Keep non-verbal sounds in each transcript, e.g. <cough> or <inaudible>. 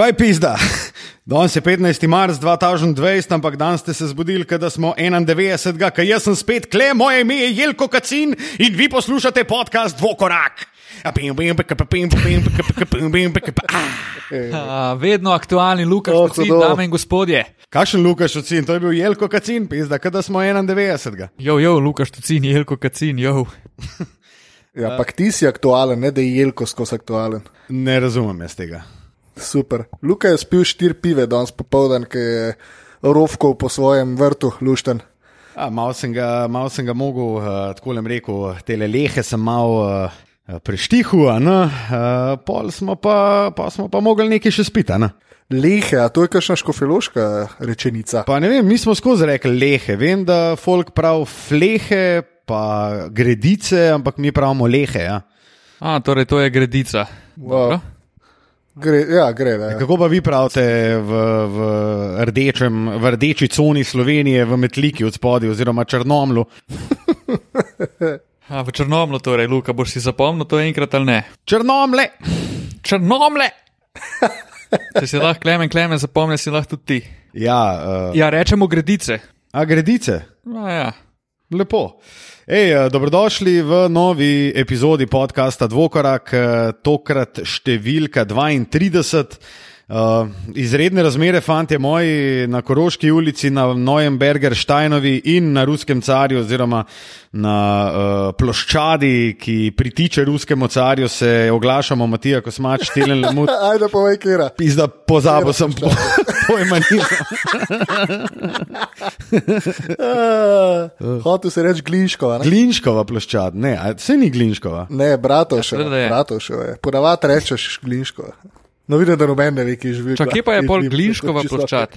Kaj pizda? Danes je 15. marc 2020, ampak danes ste se zbudili, da smo 91. Kaj jaz sem spet kle, moje ime je Jelko Kacin in vi poslušate podcast Dvokorak. A, vedno aktualni Lukaš, Oh, Kacin, hudo. dame in gospodje. Kakšen Lukaš Kacin, to je bil Jelko Kacin, pizda, da smo 91. Jo, jo, Lukaš, Kacin, Jelko, Kacin, jo. Ja, pa ti si aktualen, ne da je Jelko skozi aktualen. Ne razumem jaz tega. Super. Luka je spil štiri pive danes popoldan, ki je rovkov po svojem vrtu lušten. A, malo sem ga, malo sem ga mogel, uh, tako lem rekel, te lehe sem malo uh, preštihu, a ne, uh, pol smo pa, pa smo pa mogli nekaj še spiti, a ne. Lehe, a to je kakšna škofiloška rečenica. Pa ne vem, mi smo skozi rekli lehe, vem, da folk pravi flehe, pa gredice, ampak mi pravimo lehe. Ja. A, torej to je gredica. Dobro. Gre, ja, gre. Da, ja. Kako pa vi pravite v, v, rdečem, v rdeči coni Slovenije, v Metliki od spodaj, oziroma Črnomlu? <laughs> A, v Črnomlu, torej, Luka, boš si zapomnil to enkrat ali ne? Črnomle! Črnomle! Če si lahko klemen, klemen, zapomni si lahko tudi ti. Ja, uh, Ja, rečemo gredice. a gredice. A, ja. Lepo. Ej, eh, dobrodošli v novi epizodi podcasta Dvokorak, eh, tokrat številka 32. Uh, izredne razmere, fanti moji, na Koroški ulici, na Neuenberger Štajnovi in na Ruskem carju, oziroma na uh, ploščadi, ki pritiče ruskemu carju, se oglašamo, Matija Kosmač, Tilen Lemut. <laughs> Ajde, povej, kera. Pizda, pozabil sem po, <laughs> pojmanijo. Uh, <laughs> Hotel si reči Glinškova. Ne, Glinškova ploščad, ne, a se ni Glinškova. ne Bratovševa. Ja. Bratovševa je. Ponavadi rečeš Glinškova. No, vidim, da noben ne ve, ki živi. Čak, kje pa je pol Glinškova ploščad?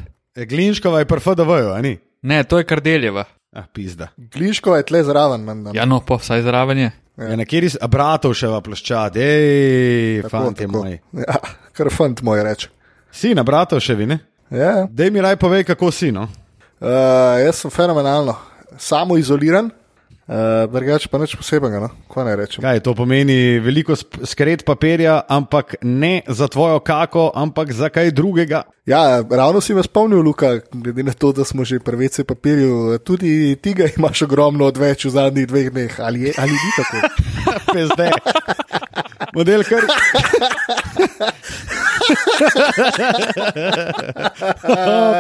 Glinškova je prfdv, a ni? Ne, to je Kardeljeva. Ah, pizda. Glinškova je tle zraven. menda. Ja, no, pa vsaj zraven je. Ja, na kjer je Bratovševa ploščad, ej, fanti moji. Ja, kar fant moj reče. Si na Bratovševi, ne? Ja, Dej mi raj povej, kako si, no? uh, jaz sem fenomenalno, samo izoliran, uh, drugače pa nič posebnega, no? kaj naj rečem. Kaj to pomeni? Veliko skret papirja, ampak ne za tvojo kako, ampak za kaj drugega. Ja, ravno si me spomnil, Luka, glede na to, da smo že pri VC papirju, tudi ti ga imaš ogromno odveč v zadnjih dveh dneh, ali, je, ali ni tako? <laughs> Pezde. Model kar. <laughs> Oh.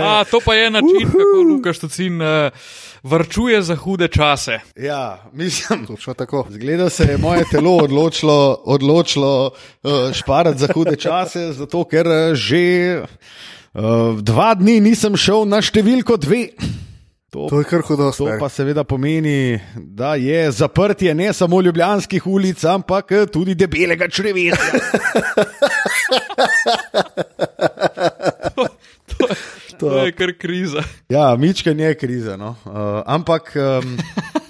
A, to pa je način, kako Lukaš Kacin uh, varčuje za hude čase. Ja, mislim. Točno tako. Zgleda se je moje telo odločilo, odločilo uh, šparati za hude čase, zato ker uh, že uh, dva dni nisem šel na številko dve. To, To je kar hudo. to stari. pa seveda pomeni, da je zaprtje ne samo ljubljanskih ulic, ampak eh, tudi debelega črevesa. <laughs> To je kar kriza. Ja, mičken je kriza. No. Uh, ampak, um,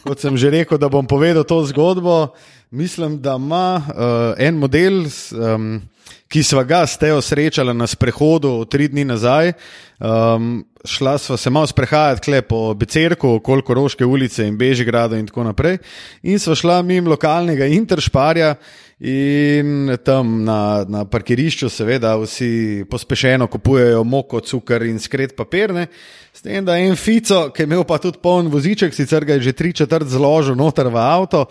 kot sem že rekel, da bom povedal to zgodbo, mislim, da ima uh, en model, um, ki sva ga s Teo srečala na sprehodu tri dni nazaj. Um, šla sva se malo sprehajati kle po Becerku, okoli Koroške ulice in Bežigradu in tako naprej. In sva šla mimo lokalnega Interšparja. In tam na, na parkirišču, seveda, vsi pospešeno kupujejo moko, cukor in skret papirne. S tem, da je en fico, ki je imel pa tudi poln voziček, sicer ga je že tri četrt zložil noter v avto.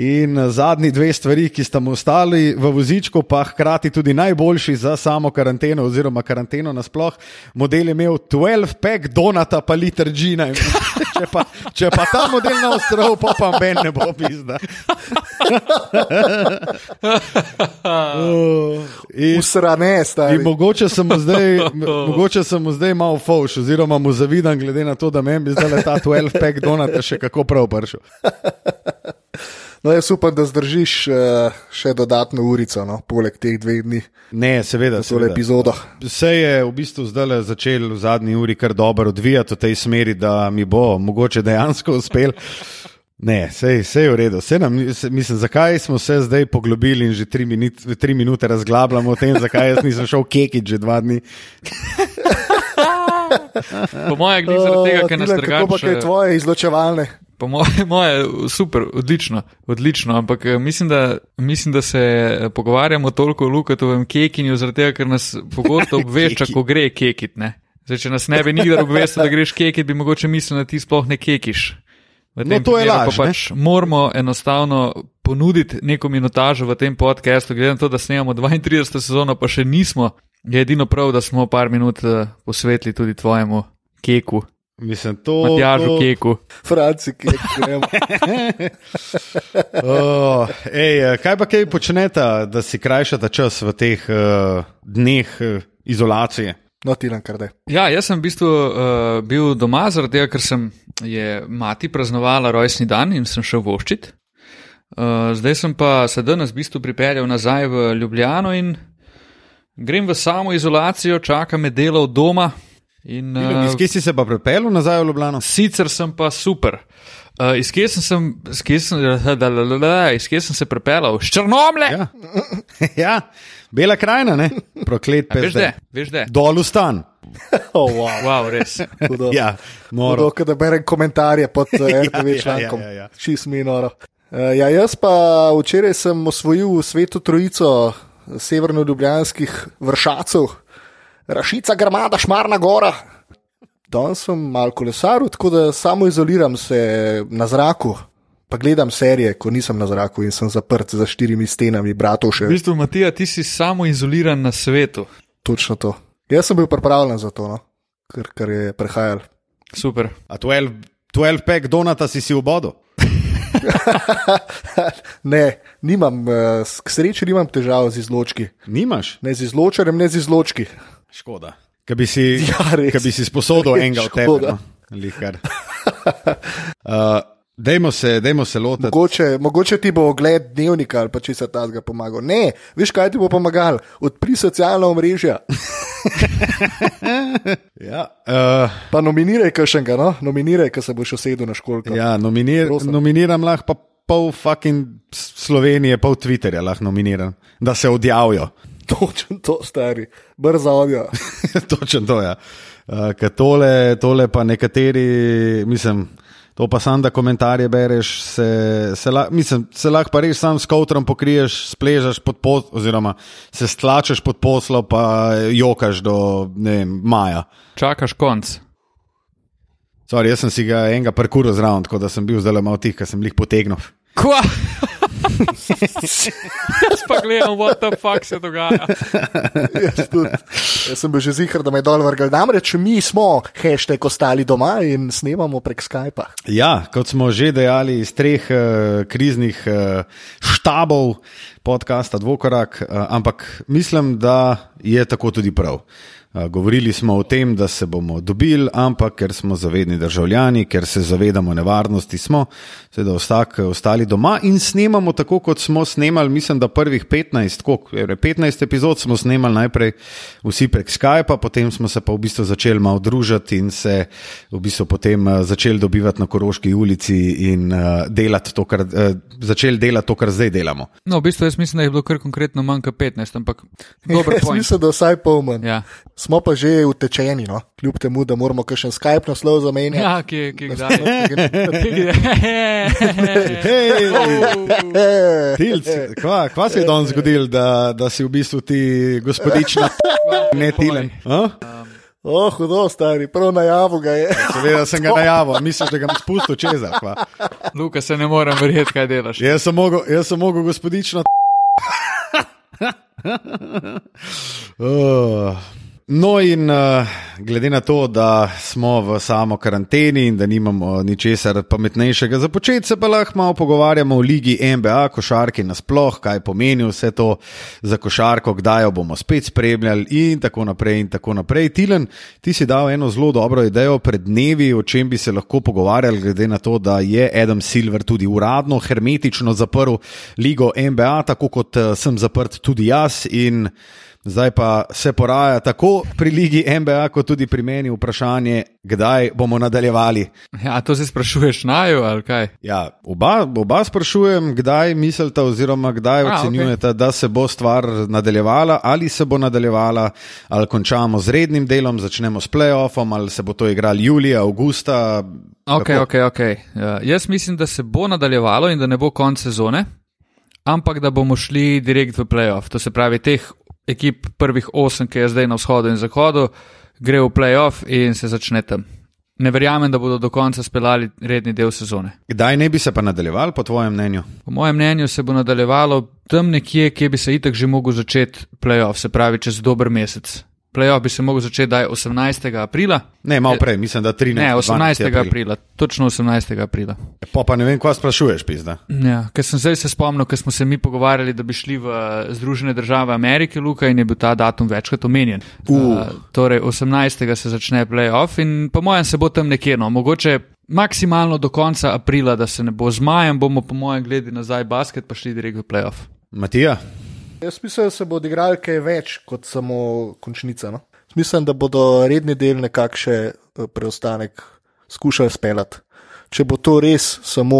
In zadnji dve stvari, ki sta mu ostali v vozičku, pa hkrati tudi najboljši za samo karanteno, oziroma karanteno nasploh, model je imel 12-pack donata, pa liter džina. In <laughs> Če pa, če pa ta model na ostrovu, pa pa ben ne bo pizda. <laughs> In, Usrane, in mogoče sem mu zdaj, <laughs> mogoče sem mu zdaj malo fauš, oziroma mu zavidam, glede na to, da meni bi zdaj ta 12-pack donata še kako prav pršel. No, jaz upam, da zdržiš uh, še dodatno urico, no, poleg teh dveh dni, Ne, seveda. tole seveda. epizodo. Se je v bistvu zdaj začel v zadnji uri kar dobro odvijati v tej smeri, da mi bo mogoče dejansko uspel. Ne, sej, sej je v redu. Sej nam, se, mislim, zakaj smo se zdaj poglobili in že tri, minut, tri minute razglabljamo o tem, zakaj jaz nisem šel kekit že dva dni. <laughs> Po mojem, glede zaradi tega, ker nas Tilen, Kako pa drugače. tvoje izločevalne Pa moje, <laughs> moje, super, odlično, odlično, ampak eh, mislim, da, mislim, da se eh, pogovarjamo toliko o Lukatovem kekinju, zaradi tega, ker nas pogosto <laughs> obvešča, ko gre kekit. Ne? Zdaj, če nas ne bi nikdar obvestil, da greš kekit, bi mogoče mislil, da ti sploh ne kekiš. V No, tem to je laž, Pa pač moramo enostavno ponuditi neko minutažo v tem podkastu, glede na to, da snemamo 32. sezono, pa še nismo. Je edino prav, da smo par minut eh, posvetili tudi tvojemu keku, Mislim, to. Matjažu to, keku. Franci, ki. <laughs> Oh, ej, eh, kaj pa kaj počnete, da si krajšate čas v teh uh, dneh uh, izolacije? No, ti nam kar da. Ja, jaz sem v bistvu uh, bil doma, zaradi tega, ker sem je mati praznovala rojstni dan in sem šel voščit. Uh, zdaj sem pa se danes v bistvu pripeljal nazaj v Ljubljano in grem v samo izolacijo, čaka me delo od doma. In, Uh, iz kje si se pa pripeljal nazaj v Ljubljano? Sicer sem pa super. Uh, iz kje sem, sem, iz kje sem, da, da, da, da, iz kje sem se pripeljal? Z Črnomle! Ja. <laughs> ja, bela krajina, ne? Proklet A, veš, pes. da, veš, da. Dol v stan. <laughs> Oh, wow. Wow, res. <laughs> Hudo. Ja, moro. Hudo, da berem komentarje pod eh, RTV Ja, ja, člankom. ja, ja. Čist mi noro. Uh, ja, jaz pa včeraj sem osvojil sveto trojico severno-ljubljanskih vršacov, Rašica, Grmada, Šmarna Gora. Danes sem malo kolesaril, tako da samo izoliram se na zraku, pa gledam serije, ko nisem na zraku in sem zaprt za štirimi stenami, bratov še. V bistvu, Matija, ti si samo izoliran na svetu. Točno to. Jaz sem bil pripravljen za to, no? kar, kar je prehajalo. Super. A 12, 12 pack donata si si v bodu? <laughs> ne, nimam, eh, k sreči nimam težav z izločki. Nimaš? Ne z izločarjem, ne z izločki. Škoda. Kaj bi si, <laughs> Ja, res. bi si sposodil enega od? Škoda. No? Lihkar. Uh, <laughs> dejmo se, dejmo se lotiti. Mogoče, mogoče ti bo ogled dnevnika ali pa če se ta zga pomagal. Ne, veš kaj ti bo pomagal? Odpri socialna omrežja, <laughs> Ja, uh, pa nominiraj kakšnega, no? nominiraj, ki se boš usedel na školko. ja nominir, Prosim. nominiram lahko pa pol fucking Slovenije, pol Twitterja lahko nominiram, da se odjavijo. <laughs> Točno to, stari, brzo odjo. <laughs> Točno to. Ja. Uh, tole, tole pa nekateri, mislim, to pa sam, da komentarje bereš, se, se, la, mislim, se lahko pa res sam s kotrom pokriješ, spležeš pod poslo, oziroma se stlačeš pod poslo, pa jokaš do ne vem, maja. Čakaš konc. Sorry, jaz sem si ga enega parkura zraven, tako da sem bil zelo malo tih, ker sem jih potegnil. Kva? Jaz pa gledam, what the fuck se dogaja. Jaz, tudi. Jaz sem bil že zihar, da me je dol vrgel. Namreč mi smo hashtag ostali doma in snemamo prek Skypa. Ja, kot smo že dejali iz treh uh, kriznih uh, štabov podcasta Dvokorak, uh, ampak mislim, da je tako tudi prav. Govorili smo o tem, da se bomo dobili, ampak ker smo zavedni državljani, ker se zavedamo nevarnosti, smo seveda ostak, ostali doma in snemamo tako, kot smo snemali, mislim, da prvih 15, koliko, je, 15 epizod smo snemali najprej vsi prek Skypa, potem smo se pa v bistvu začeli malo družiti in se v bistvu potem začeli dobivati na Koroški ulici in delati to, kar, začeli delati to, kar zdaj delamo. No, v bistvu jaz mislim, da je bilo kar konkretno manj kot 15, ampak <laughs> dober Jaz mislim, da vsaj pol manj. Ja, Smo pa že utečeni, no? kljub temu, da moramo kakšen Skype naslov zamenjati. ja ki, ki kdaj. <laughs> Hej, Eh, Tilc, kva, kva se je danes zgodilo, da, da si v bistvu ti gospodična, <laughs> ne tilen? Oh, hudo, stari, prav najavu ga je. Seveda sem ga najavil, misliš, da ga bom spustil čez. Luka, se ne morem verjeti, kaj delaš. Jaz sem mogel, jaz sem mogel gospodično. Uh, <laughs> no, in uh, glede na to, da smo v samo karanteni in da nimamo ničesar pametnejšega za početi, se pa lahko malo pogovarjamo o ligi NBA, košarki nasploh, kaj pomeni vse to za košarko, kdaj jo bomo spet spremljali in tako naprej. In tako naprej. Tilen, ti si dal eno zelo dobro idejo pred dnevi, o čem bi se lahko pogovarjali, glede na to, da je Adam Silver tudi uradno, hermetično zaprl ligo NBA, tako kot eh, sem zaprt tudi jaz. In Zdaj pa se poraja tako pri Ligi NBA, kot tudi pri meni vprašanje, kdaj bomo nadaljevali. Ja, to se sprašuješ naju ali kaj? Ja, oba, oba sprašujem, kdaj mislite, oziroma kdaj A, ocenjujete, okay. da se bo stvar nadaljevala, ali se bo nadaljevala, ali končamo z rednim delom, začnemo s playoffom, ali se bo to igralo julija, avgusta. Ok, Kako? ok, ok. Uh, jaz mislim, da se bo nadaljevalo in da ne bo konc sezone, ampak da bomo šli direkt v playoff. To se pravi, teh ekip, prvih osem, ki je zdaj na vzhodu in zahodu, gre v playoff in se začne tam. Ne verjamem, da bodo do konca speljali redni del sezone. Kdaj ne bi se pa nadaljeval, po tvojem mnenju? Po mojem mnenju se bo nadaljevalo tam nekje, kjer bi se itak že mogel začeti playoff, se pravi čez dober mesec. Playoff bi se začeti daj 18. aprila. Ne, malo prej, mislim, da 13. Ne, 18. 12. april. aprila, točno 18. aprila. Pa, pa ne vem, kaj sprašuješ, pizda. Ja, ker sem zdaj se spomnil, ker smo se mi pogovarjali, da bi šli v Združene države Amerike, Luka, in je bil ta datum večkrat omenjen. Uh. Uh, torej, 18. se začne playoff in po mojem se bo tam nekje, no, mogoče maksimalno do konca aprila, da se ne bo z majem, bomo po mojem gledali nazaj basket, pa šli direkt v playoff. Matija, Jaz mislim, da se bo odigral kaj več kot samo končnica. No? Mislim, da bodo redni del nekako še eh, preostanek skušali speljati. Če bo to res samo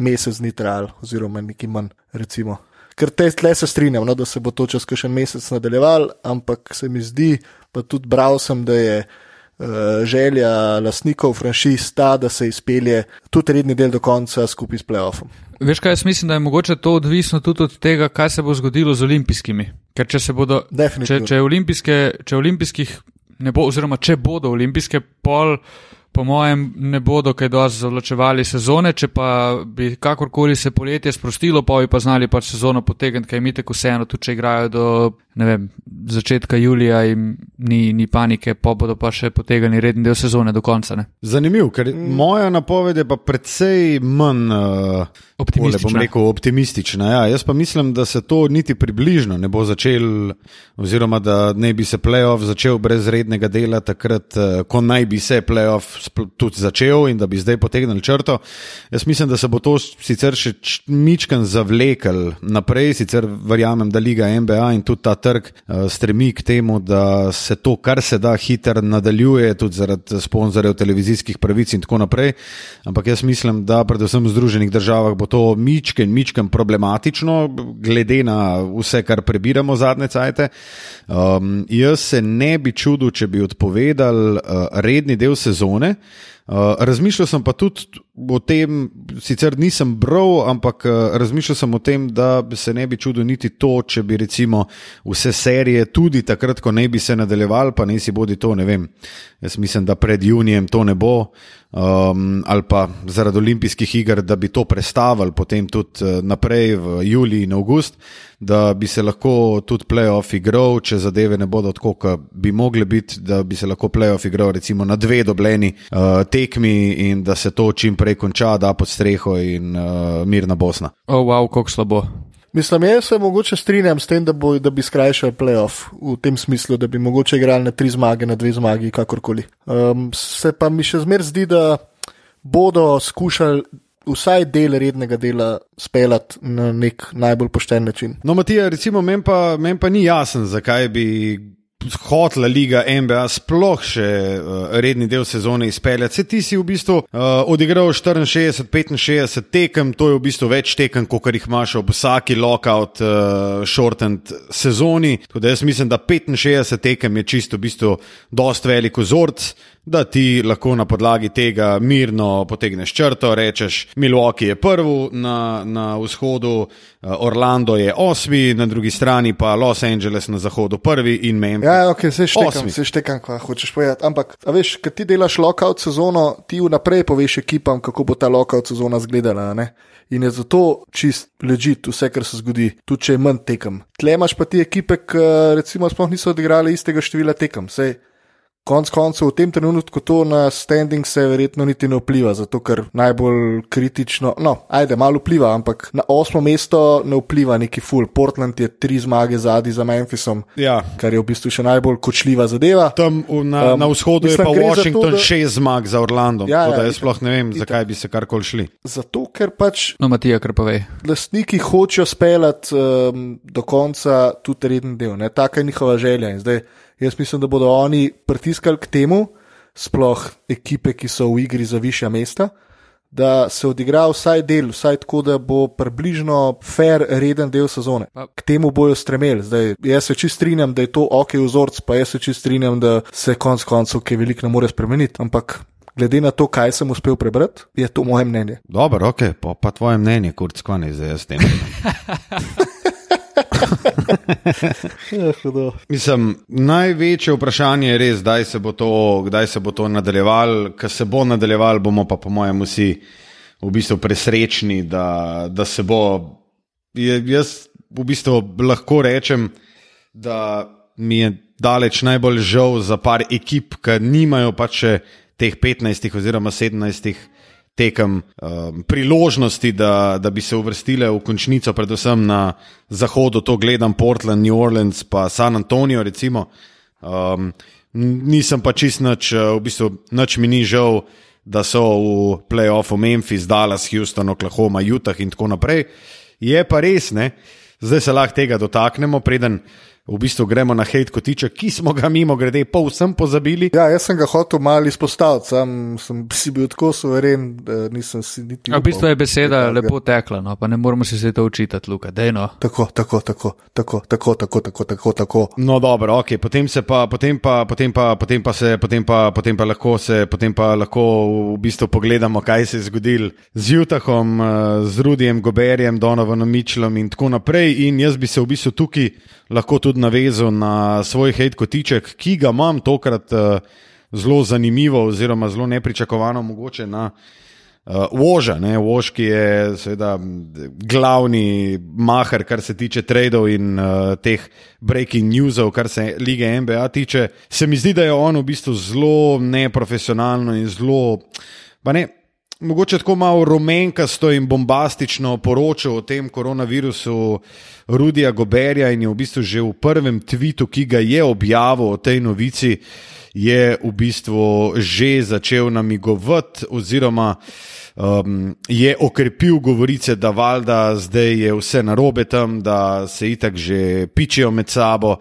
mesec dni trajal, oziroma nekaj manj, recimo. Ker te tle se strinjam, no, da se bo to čez kakšen mesec nadaljeval, ampak se mi zdi, pa tudi bral sem, da je želja lastnikov franšiz ta, da se izpelje tudi redni del do konca skupaj s playoffom. Veš kaj, jaz mislim, da je mogoče to odvisno tudi od tega, kaj se bo zgodilo z olimpijskimi. Ker če se bodo, če, Definitivno. če, olimpijske, če olimpijskih ne bo, oziroma če bodo olimpijske pol, po mojem, ne bodo kaj dosti zavlačevali sezone, če pa bi kakorkoli se poletje sprostilo, pa bi pa znali pač sezono potegniti, kaj mi tako vseeno, tudi če igrajo do, ne vem, začetka julija in ni, ni panike, pa bodo pa še potegnili redni del sezone do konca. Ne? zanimiv, ker mm. moja napoved je pa precej manj. Uh, Optimistična. rekel optimistična. Ja, jaz pa mislim, da se to niti približno ne bo začel, oziroma da ne bi se playoff začel brez rednega dela, takrat, eh, ko naj bi se playoff tudi začel in da bi zdaj potegnili črto. Jaz mislim, da se bo to sicer še mičken zavlekel naprej, sicer verjamem, da Liga NBA in tudi ta trg eh, stremi k temu, da se to kar se da hitro nadaljuje, tudi zaradi sponzorjev televizijskih pravic in tako naprej. Ampak jaz mislim, da predvsem v Združenih državah bo to mičken, mičken problematično, glede na vse, kar prebiramo zadnje cajte. Um, jaz se ne bi čudil, če bi odpovedal uh, redni del sezone. Uh, razmišljal sem pa tudi o tem, sicer nisem bral, ampak uh, razmišljal sem o tem, da se ne bi čudil niti to, če bi recimo vse serije tudi takrat, ko ne bi se nadaljeval, pa ne si bodi to, ne vem. Jaz mislim, da pred junijem to ne bo, um, ali pa zaradi olimpijskih iger, da bi to prestavili potem tudi uh, naprej v julij in avgust, da bi se lahko tudi playoff igral, če zadeve ne bodo tako, kot bi mogle biti, da bi se lahko playoff igral recimo na dve dobljeni uh, tekmi in da se to čim prej konča, da pod streho in uh, mirna Bosna. O, oh, wow, kako slabo. Mislim, jaz se mogoče strinjam s tem, da, bo, da bi skrajšali playoff v tem smislu, da bi mogoče igrali na tri zmage, na dve zmagi, kakorkoli. Um, se pa mi še zmer zdi, da bodo skušali vsaj del rednega dela speljati na nek najbolj pošten način. No, Matija, recimo, meni pa, men pa ni jasen, zakaj bi hotla liga NBA sploh še uh, redni del sezone izpeljati. Se ti si v bistvu uh, odigral 64-65 tekem, to je v bistvu več tekem, kot jih imaš ob vsaki lockout, uh, shortened sezoni. Tako da jaz mislim, da 65 tekem je čisto v bistvu dost velik vzorc. Da ti lahko na podlagi tega mirno potegneš črto, rečeš, Milwaukee je prvi na, na vzhodu, eh, Orlando je osmi, na drugi strani pa Los Angeles na zahodu prvi in Memphis. Ja, ok, se štekam, se štekam, kaj hočeš povedati. Ampak, veš, kad ti delaš lockout sezono, ti vnaprej poveš ekipam, kako bo ta lockout sezona izgledala. Ne? In je zato čist ležit vse, kar se zgodi, tudi če je manj tekem. Tle imaš pa ti ekipe, ki recimo sploh niso odigrali istega števila tekem. Sej, Konec koncev, v tem trenutku to na standing se verjetno niti ne vpliva, zato ker najbolj kritično, no, ajde, malo vpliva, ampak na osmo mesto ne vpliva neki full. Portland je tri zmage zadnji za Memphisom, Ja. kar je v bistvu še najbolj kočljiva zadeva. Tam na, Um, na vzhodu mislim, je pa za to, Washington da- šest zmag za Orlando. Ja, tako da ja, jaz sploh ne vem, itak. zakaj bi se karkoli šli. Zato, ker pač No, Matija, kar povej. lastniki hočejo speljati um, do konca tudi reden del. Ne? Taka je njihova želja. In zdaj, jaz mislim, da bodo oni pritiskali k temu, sploh ekipe, ki so v igri za višja mesta, da se odigra vsaj del, vsaj tako, da bo približno fair, reden del sezone. K temu bojo stremeli. Zdaj, jaz se čist strinjam, da je to ok vzorc, pa jaz se čist strinjam, da se konc koncev, ki veliko ne more spremeniti. Ampak glede na to, kaj sem uspel prebrati, je to moje mnenje. Dobro, ok, pa, pa tvoje mnenje, kurc, kaj zdaj jaz s tem. <laughs> Ja. Mislim, največje vprašanje je res, kdaj se bo to, kdaj se bo to nadaljevalo. Ker se bo nadaljevalo, bomo pa, po mojem, vsi v bistvu presrečni, da, da se bo. Jaz v bistvu lahko rečem, da mi je daleč najbolj žal za par ekip, ki nimajo pač še teh 15 oziroma 17 tekem um, priložnosti, da, da bi se uvrstile v končnico, predvsem na zahodu, to gledam Portland, New Orleans, pa San Antonijo. Recimo. Um, nisem pa čist nič, uh, v bistvu nič mi ni žal, da so v playoffu Memphis, Dallas, Houston, Oklahoma, Utah in tako naprej. Je pa res, ne? zdaj se lahko tega dotaknemo, preden v bistvu gremo na hate kotiček, ki smo ga mimo grede povsem pozabili. Ja, jaz sem ga hotel malo izpostaviti, sam sem si bil tako suveren, da nisem si niti. A v bistvu je beseda kaj lepo tekla, no, pa ne moramo si se to učitati, Luka. Dejno. Tako, tako, tako, tako, tako, tako, tako, tako, tako. No, dobro, ok, potem se pa, potem pa, potem pa, potem pa se, potem pa, potem pa lahko se, potem pa lahko v bistvu pogledamo, kaj se je zgodilo z Jutahom, eh, z Rudijem Goberjem, Donovanom Mičlom in tako naprej. In jaz bi se v bistvu tukaj lahko tudi navezal na svoj hate kotiček, ki ga imam tokrat uh, zelo zanimivo oziroma zelo nepričakovano mogoče na uh, Voža, ne, Vož, ki je seveda glavni maher, kar se tiče tradov in uh, teh breaking newsov, kar se lige NBA tiče. Se mi zdi, da je on v bistvu zelo neprofesionalno in zelo, pa ne. Mogoče tako malo rumenkasto in bombastično poročal o tem koronavirusu Rudija Goberja in je v bistvu že v prvem tvitu, ki ga je objavil o tej novici, je v bistvu že začel namigovati oziroma um, je okrepil govorice, da valjda zdaj je vse narobe tam, da se itak že pičijo med sabo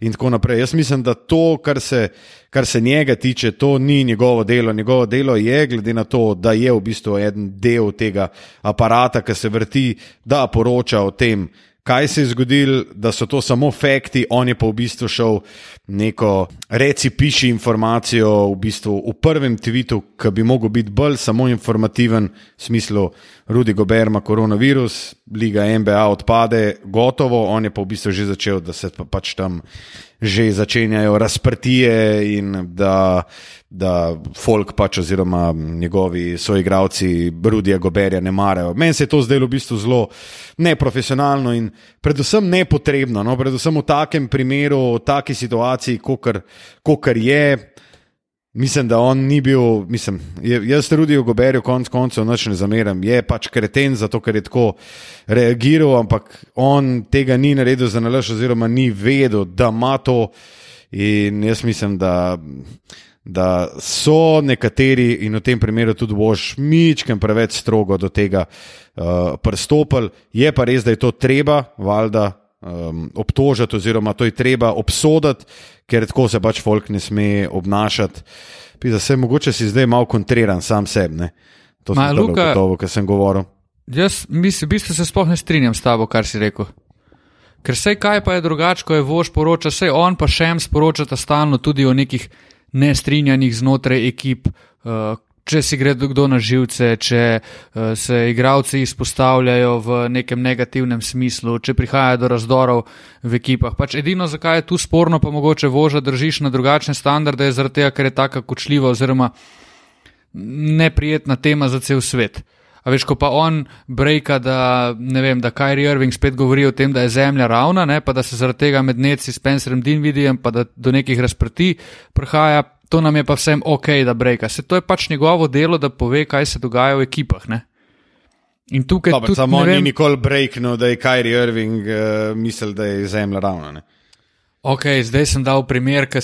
in tako naprej. Jaz mislim, da to, kar se, kar se njega tiče, to ni njegovo delo. Njegovo delo je, glede na to, da je v bistvu en del tega aparata, ki se vrti, da poroča o tem, kaj se je zgodilo, da so to samo fakti, on je pa v bistvu šel neko, reci, piši informacijo v bistvu v prvem tvitu, ki bi mogel biti bolj samo informativen, v smislu Rudi Goberma, koronavirus, liga NBA odpade, gotovo, on je pa v bistvu že začel, da se pa pač tam že začenjajo razprtije in da, da folk pač oziroma njegovi soigravci Rudija Goberja ne marajo. Meni se je to zdelo v bistvu zelo neprofesionalno in predvsem nepotrebno, no? predvsem v takem primeru, v taki situaciji, kot je. Mislim, da on ni bil, mislim, jaz Rudijo Goberju konc koncev noč ne zameram, je pač kreten zato, ker je tako reagiral, ampak on tega ni naredil za nalaž oziroma ni vedel, da ima to. In jaz mislim, da, da so nekateri in v tem primeru tudi boš mičkem preveč strogo do tega uh, pristopili, je pa res, da je to treba, valjda, um, obtožiti, oziroma to je treba obsoditi, ker tako se pač folk ne sme obnašati. Pisa, se, mogoče si zdaj malo kontriran sam sebi. ne. To Ma, sem Luka- gotovo, kar sem govoril. Jaz mislim, v bistvu se sploh ne strinjam s tabo, kar si rekel. Ker sej kaj pa je drugače, ko je vož poroča, sej on pa še en sporočata stalno tudi o nekih nestrinjanjih znotraj ekip, uh, če si gre kdo na živce, če uh, se igravci izpostavljajo v nekem negativnem smislu, če prihaja do razdorov v ekipah. Pač edino, zakaj je tu sporno, pa mogoče voža držiš na drugačne standarde, je zaradi tega, ker je taka kočljiva oziroma neprijetna tema za cel svet. A veš, ko pa on brejka, da, ne vem, da Kyrie Irving spet govori o tem, da je zemlja ravna, ne, pa da se zaradi tega med neci s Spencerem Dinvidijem, pa da do nekih razprti prihaja, to nam je pa vsem ok, da breka. Se to je pač njegovo delo, da pove, kaj se dogaja v ekipah. Ne? In tukaj Dobar, tudi samo on ni vem, nikoli breaknil, da je Kyrie Irving uh, mislil, da je zemlja ravna. Ne? ok, zdaj sem dal primer, ker.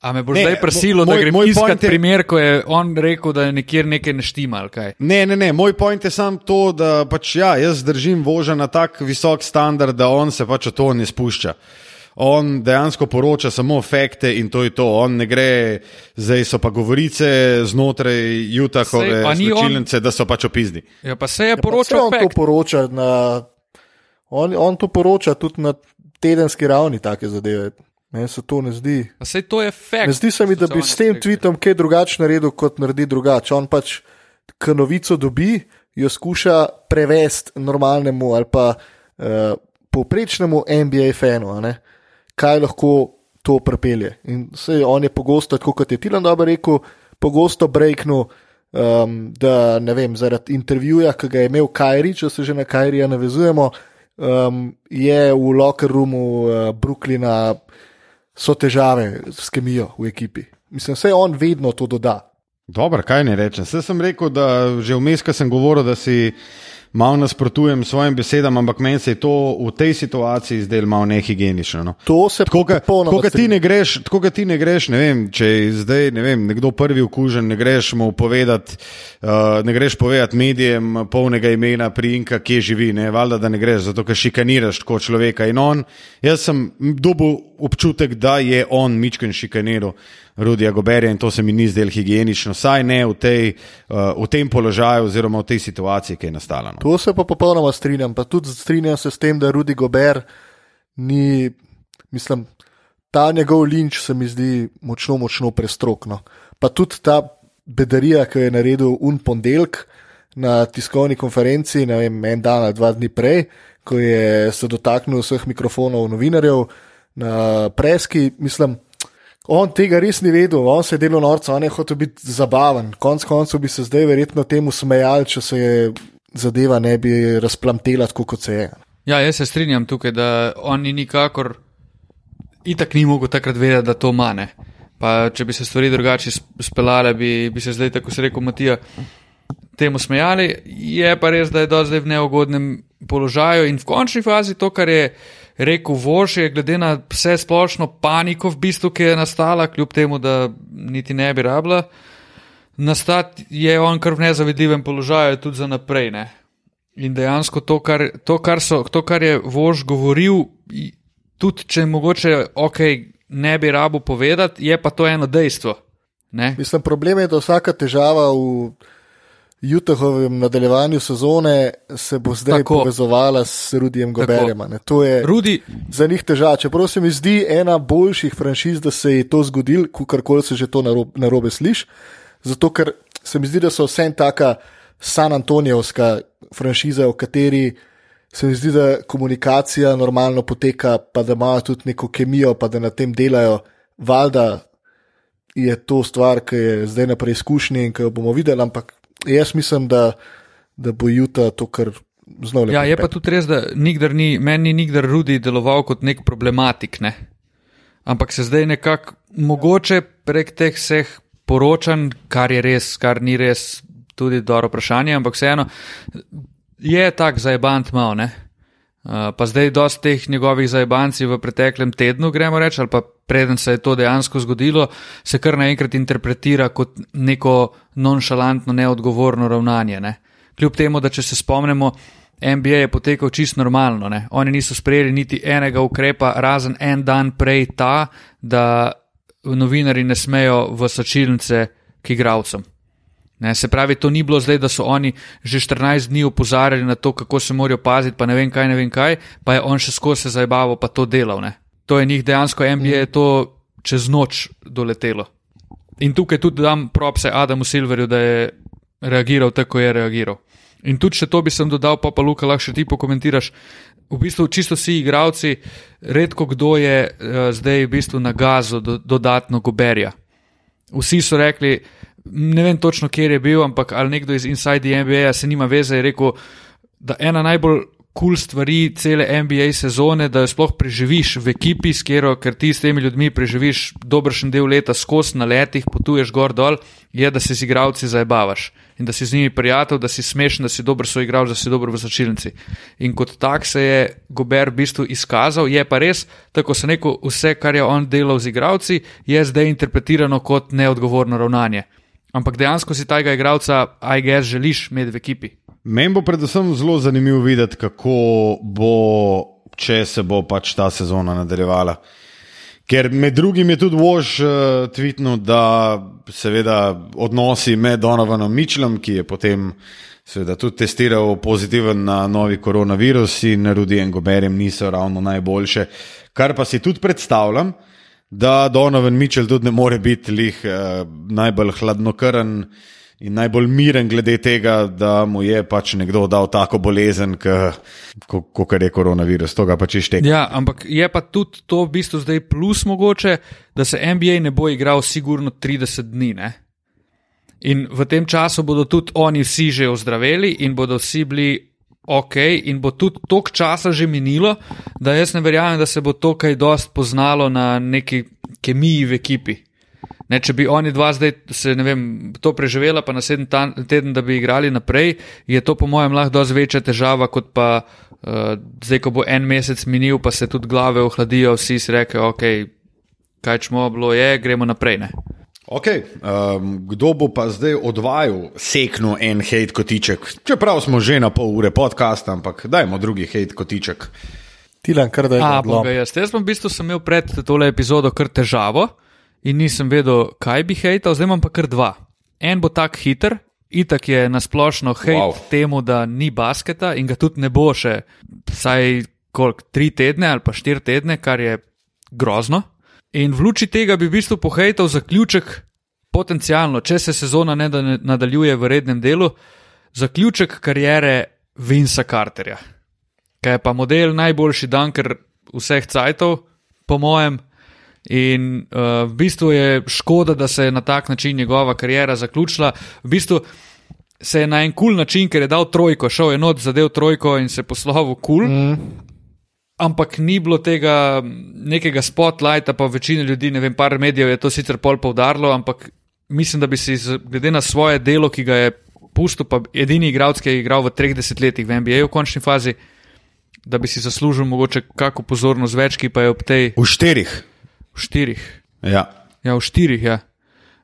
A me bo Ne, zdaj prisilo, moj- da grem iskat je- primer, ko je on rekel, da je nekjer nekaj neštima ali kaj. Ne, ne, ne, moj point je samo to, da pač ja, jaz držim voža na tak visok standard, da on se pač v to ne spušča. On dejansko poroča samo fakte in to je to. On ne gre, zdaj so pa govorice znotraj Jutahove značilnice, da so pač opizni. Ja, pa se je Ja, pa saj poročal on to poroča na. On, on to poroča tudi na tedenski ravni, take zadeve. Meni se to ne zdi. Sej to je fact. Ne zdi se mi, da bi s tem tweetom kaj drugače naredil, kot naredi drugače. On pač, ko novico dobi, jo skuša prevesti normalnemu ali pa uh, povprečnemu NBA fanu, a ne, kaj lahko to prepelje. In sej on je pogosto, tako kot je Tilan dobro rekel, pogosto breaknil. Um, da ne vem, zaradi intervjuja, ki ga je imel Kajri, če se že na Kajrija navezujemo, um, je v locker roomu uh, Brooklyna so težave s kemijo v ekipi. Mislim, vse on vedno to doda. Dobro, kaj ne rečem. Vse sem rekel, da že vmes, ko sem govoril, da si malo nasprotujem svojim besedam, ampak meni se je to v tej situaciji zdelo malo nehigienično. No. To se Tako kot popolnoma ti strinjam. ne greš, tako kot ti ne greš, ne vem, če je zdaj ne vem, nekdo prvi okužen, ne greš mu povedati, uh, ne greš povedati medijem polnega imena, priimka, kje živi, ne, valjda, da ne greš, zato ker šikaniraš tako človeka. In on, jaz sem dobil občutek, da je on mičken šikaniral Rudija Goberja in to se mi ni zdelo higienično, saj ne v, tej, uh, v tem položaju oziroma v tej situaciji, ki je nastala. No. To se pa popolnoma strinjam. Pa tudi strinjam se s tem, da Rudi Gober ni, mislim, ta njegov linč se mi zdi močno, močno prestrokno. Pa tudi ta bedarija, ki jo je naredil un ponedeljek na tiskovni konferenci, ne vem, en dan ali dva dni prej, ko je se dotaknil vseh mikrofonov novinarjev na preski, mislim. On tega res ni vedel, on se je delal norca, on je hotel biti zabaven. Konec koncev bi se zdaj verjetno temu smejali, če se je zadeva ne bi razplamtela tako, kot se je. Ja, jaz se strinjam tukaj, da on ni nikakor, itak ni mogel takrat vedeti, da to mane. Pa če bi se stvari drugače sp- speljale, bi, bi se zdaj, tako se rekel Matija, temu smejali. Je pa res, da je do zdaj v neugodnem položaju in v končni fazi to, kar je rekel Voš, je glede na vse splošno paniko v bistvu, ki je nastala, kljub temu, da niti ne bi rabila. Nastati je on kar v nezavidljivem položaju tudi za naprej. Ne? In dejansko to, kar, to, kar, so, to, kar je Vož govoril, tudi če mogoče ok, ne bi rabo povedati, je pa to eno dejstvo. Ne? Mislim, problem je, da vsaka težava v Jutahovem nadaljevanju sezone se bo zdaj Tako. Povezovala s Rudijem Goberjem. To je Rudi, za njih težava. Čeprav se mi zdi ena boljših franšiz, da se je to zgodilo, kakorkoli se že to narobe, narobe sliši. Zato, ker se mi zdi, da so vse taka San Antonijevska franšiza, v kateri se mi zdi, da komunikacija normalno poteka, pa da imajo tudi neko kemijo, pa da na tem delajo. Valjda je to stvar, ki je zdaj na preizkušnji in ki jo bomo videli, ampak jaz mislim, da, da bo Juta to kar lepo. ja, je pa pripeljal. tudi res, da nikdar ni, meni ni nikdar Rudi deloval kot nek problematik. Ne? Ampak se zdaj nekako mogoče prek teh vseh poročanj, kar je res, kar ni res, tudi dobro vprašanje, ampak vseeno je tak zajebant mal. Ne? Uh, pa zdaj dosti teh njegovih zajbanci v preteklem tednu, gremo reči, ali pa preden se je to dejansko zgodilo, se kar naenkrat interpretira kot neko nonšalantno, neodgovorno ravnanje. Ne? Kljub temu, da če se spomnimo, NBA je potekal čist normalno. Ne? Oni niso sprejeli niti enega ukrepa, razen en dan prej ta, da novinari ne smejo v sočilnice k igravcem. Ne, se pravi, to ni bilo zdaj, da so oni že 14 dni opozarjali na to, kako se morajo paziti, pa ne vem kaj, ne vem kaj, pa je on še skozi se zabaval, pa to delal. Ne. To je njih dejansko, NBA je to čez noč doletelo. In tukaj tudi dam propse Adamu Silverju, da je reagiral tako, kot je reagiral. In tudi še to bi sem dodal, pa pa Luka, lahko še ti pokomentiraš. V bistvu čisto vsi igravci, redko kdo je uh, zdaj v bistvu na gazu do, dodatno goberja. Vsi so rekli, ne vem točno, kje je bil, ampak ali nekdo iz Inside the NBA se nima veze, je rekel, da ena najbolj kul cool stvari cele NBA sezone, da jo sploh preživiš v ekipi, skero, ker ti s temi ljudmi preživiš dobršen del leta skozi na letih, potuješ gor dol, je, da se z igravci zabavaš in da si z njimi prijatelj, da si smešen, da si dober soigral, da si dober v začilnici. In kot tak se je Gober v bistvu izkazal, je pa res, tako se neko vse, kar je on delal z igravci, je zdaj interpretirano kot neodgovorno ravnanje. Ampak dejansko si tega igralca, aj ga želiš imeti v ekipi. Meni bo predvsem zelo zanimivo videti, kako bo, če se bo pač ta sezona nadaljevala. Ker med drugim je tudi Vož uh, tvitnil, da seveda odnosi med Donovanom Mičlom, ki je potem seveda tudi testiral pozitiven na novi koronavirus in Rudijem Goberjem niso ravno najboljše. Kar pa si tudi predstavljam, da Donovan Mičel tudi ne more biti lih uh, najbolj hladnokrn in najbolj miren glede tega, da mu je pač nekdo dal tako bolezen, kot je koronavirus. To ga pač išteje. Ja, ampak je pa tudi to v bistvu zdaj plus mogoče, da se NBA ne bo igral sigurno 30 dni. Ne? In v tem času bodo tudi oni vsi že ozdraveli in bodo vsi bili ok, in bo tudi toliko časa že minilo, da jaz ne verjamem, da se bo to kaj dost poznalo na neki kemiji v ekipi. Ne, če bi oni dva zdaj se, vem, to preživela, pa naslednji teden, da bi igrali naprej, je to po mojem lahko dosti večja težava, kot pa uh, zdaj, ko bo en mesec minil, pa se tudi glave ohladijo, vsi si reke, ok, kaj čmo bilo je, gremo naprej. Ne. Ok, um, kdo bo pa zdaj odvajal sekno en hate kotiček? Čeprav smo že na pol ure podcasta, ampak dajmo drugi hate kotiček. Tilan, kar da je. A, jaz, jaz sem v bistvu imel pred tole epizodo kar težavo in nisem vedel, kaj bi hejtal, zdaj imam pa kar dva. En bo tak hiter, itak je nasplošno hejt wow. temu, da ni basketa in ga tudi ne bo še vsaj koliko, tri tedne ali pa štiri tedne, kar je grozno. In v luči tega bi v bistvu pohejtal zaključek, potencialno, če se sezona ne nadaljuje v rednem delu, zaključek karijere Vinsa Carterja, ki je pa model najboljši danker vseh cajtov, po mojem. In uh, v bistvu je škoda, da se je na tak način njegova karijera zaključila. V bistvu se je na en kul cool način, ker je dal trojko, šel je not, zadev trojko in se poslovil kul. Cool. Mm. Ampak ni bilo tega nekega spotlighta, pa večina ljudi, ne vem, par medijev je to sicer pol poudarilo, ampak mislim, da bi si, glede na svoje delo, ki ga je pustil, pa edini igralec, ki je igral v 30 letih v NBA v končni fazi, da bi si zaslužil mogoče kakšno pozornost več, ki pa je ob tej. V štirih. V štirih. Ja, ja v štirih, ja.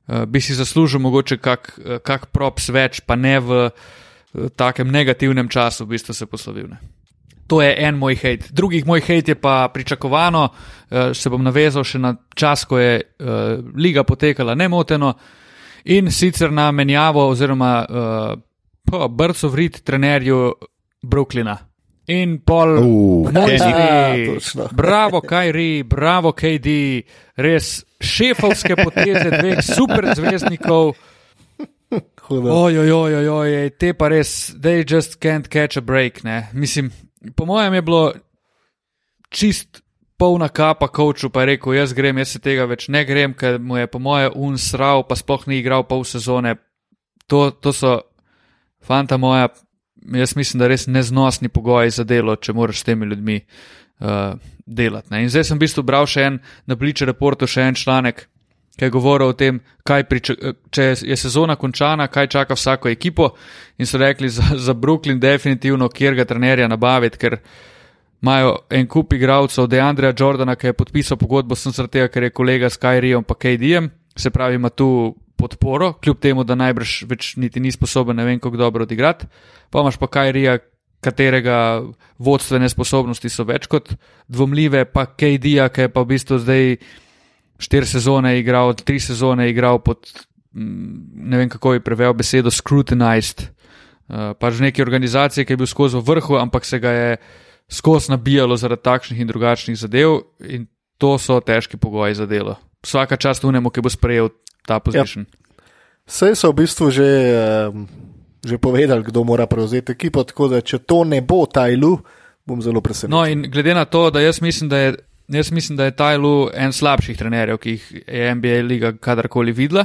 Uh, bi si zaslužil mogoče kak, uh, kak props več, pa ne v uh, takem negativnem času, v bistvu se poslovil. Ne. To je en moj hate. Drugih moj hate je pa pričakovano, uh, se bom navezal še na čas, ko je uh, liga potekala nemoteno in sicer na menjavo oziroma uh, brco vrit trenerju Brooklyna. In pol, uh, mojstri, <laughs> bravo, Kajri, bravo, KD, res šefovske poteze dveh super zvezdnikov. Ojoj, ojoj, ojoj, te pa res, they just can't catch a break. Ne? Mislim, po mojem je bilo čist polna kapa, koču pa je rekel, jaz grem, jaz se tega več ne grem, ker mu je po moje un srav, pa sploh ni igral pol sezone. To, to so fanta moja jaz mislim, da res neznosni pogoji za delo, če moraš s temi ljudmi uh, delati. Ne. In zdaj sem v bistvu bral še en na Bleacher Reportu, še en članek, ki je govoril o tem, priča, če je sezona končana, kaj čaka vsako ekipo. In so rekli za, za Brooklyn, definitivno, kjer ga trenerja nabaviti, ker imajo en kup igralcev, Deandreja Jordana, ki je podpisal pogodbo zaradi tega, ker je kolega s Kyriom pa KD-jem, se pravi, ima tu podporo, kljub temu, da najbrž več niti ni sposoben, ne vem, kako dobro odigrati. Pa imaš pa Kajrija, katerega vodstvene sposobnosti so več kot dvomljive, pa KD-ja, ki je pa v bistvu zdaj štiri sezone igral, tri sezone igral pod, mm, ne vem, kako je prevel besedo, scrutinized. Uh, pač v neki organizaciji, ki je bil skozi vrhu, ampak se ga je skozi nabijalo zaradi takšnih in drugačnih zadev, in to so težki pogoji za delo. Vsaka čast unemu, ki bo sprejel ta pozicija. Vse ja. so v bistvu že, že povedali, kdo mora prevzeti ekipo, tako da če to ne bo Tajlu, bom zelo presenečen. No, in glede na to, da jaz mislim, da je, jaz mislim, da je Tajlu en slabših trenerjev, ki jih je NBA liga kadarkoli videla.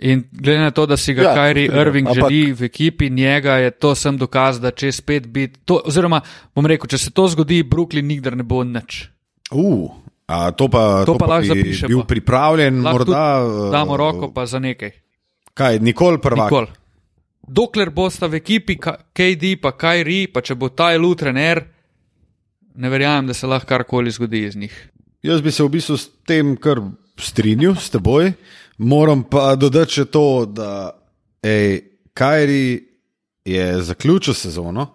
In glede na to, da si ga Ja, Kajri Irving ampak- želi v ekipi, njega je to sem dokaz, da če spet biti. to- Oziroma, bom rekel, če se to zgodi, Brooklyn nikdar ne bo nič. Uh, a to pa, To pa lahko bi zapišemo. bil pripravljen, Lahko morda. damo eh, roko pa za nekaj. Kaj, nikoli prvak. Nikoli. Dokler bosta v ekipi KD pa Kajri, pa če bo ta elu trener, ne verjamem, da se lahko karkoli zgodi iz njih. Jaz bi se v bistvu s tem kar strinjal s teboj, moram pa dodati še to, da ej, Kajri je zaključil sezono,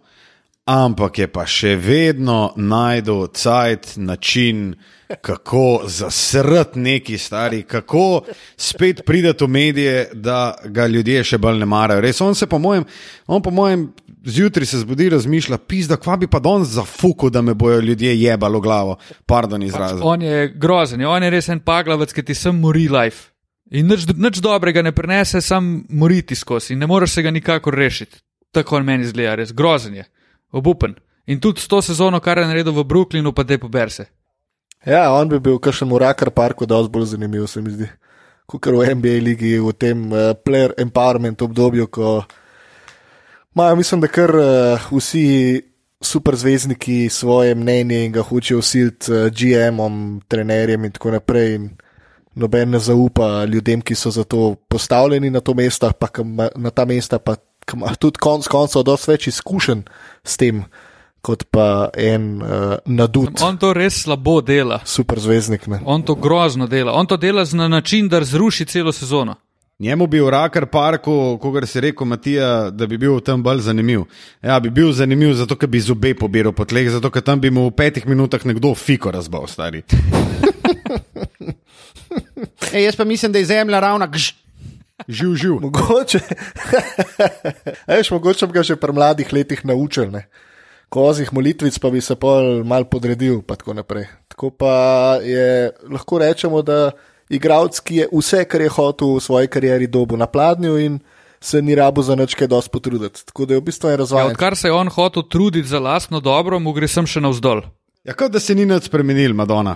ampak je pa še vedno najdel cajt, način, kako zasrati neki stari, kako spet prideti v medije, da ga ljudje še bolj ne marajo. Res, on se po mojem, on po mojem zjutraj se zbudi, razmišlja, pizda, kva bi pa danes zafuku, da me bojo ljudje jebalo glavo, pardon izraz. On je grozen, on je res en paglavec, ki ti sem mori life. In nič, nič dobrega ne prenese, sam moriti skozi in ne moreš se ga nikakor rešiti. Tako on meni zgleda, res grozen je, obupen. In tudi s to sezono, kar je naredil v Brooklynu, pa te poberse. Ja, on bi bil v kakšnem Urakar parku dosti bolj zanimiv, se mi zdi. Kot v NBA ligi, v tem uh, player empowerment obdobju, ko imajo, mislim, da kar uh, vsi superzvezdniki svoje mnenje in ga hočejo usiliti uh, GM-om, trenerjem in tako naprej. In noben ne zaupa ljudem, ki so za to postavljeni na to mesto, pa na ta mesta, pa tudi konc koncev dosti več izkušenj s tem, kot pa en uh, nadut On to res slabo dela, superzvezdnik. Ne? on to grozno dela. On to dela na način, da zruši celo sezono. Njemu bi v Rakar parku, kot si rekel, Matija, da bi bil tam bolj zanimiv. Ja, bi bil zanimiv, zato ker bi zobe pobiral po tleh, zato ker tam bi mu v petih minutah nekdo fiko razbal, stari. <laughs> Ej, jaz pa mislim, da je zemlja ravna. Gž. Živ, živ. Mogoče, <laughs> Eš, mogoče bi ga že pri mladih letih naučil. Ne? Kozih molitvic pa bi se pol mal podredil, pa tako naprej. Tako pa je, lahko rečemo, da igralec, ki je vse, kar je hotel v svoji karieri dobu na pladnju in se ni rabo za nič kaj dosti potruditi. Tako da je v bistvu en Ja, razvoj. odkar se je on hotel truditi za lastno dobro, mu gre sem še navzdol. Ja, kot da se ni nič spremenil, Madonna.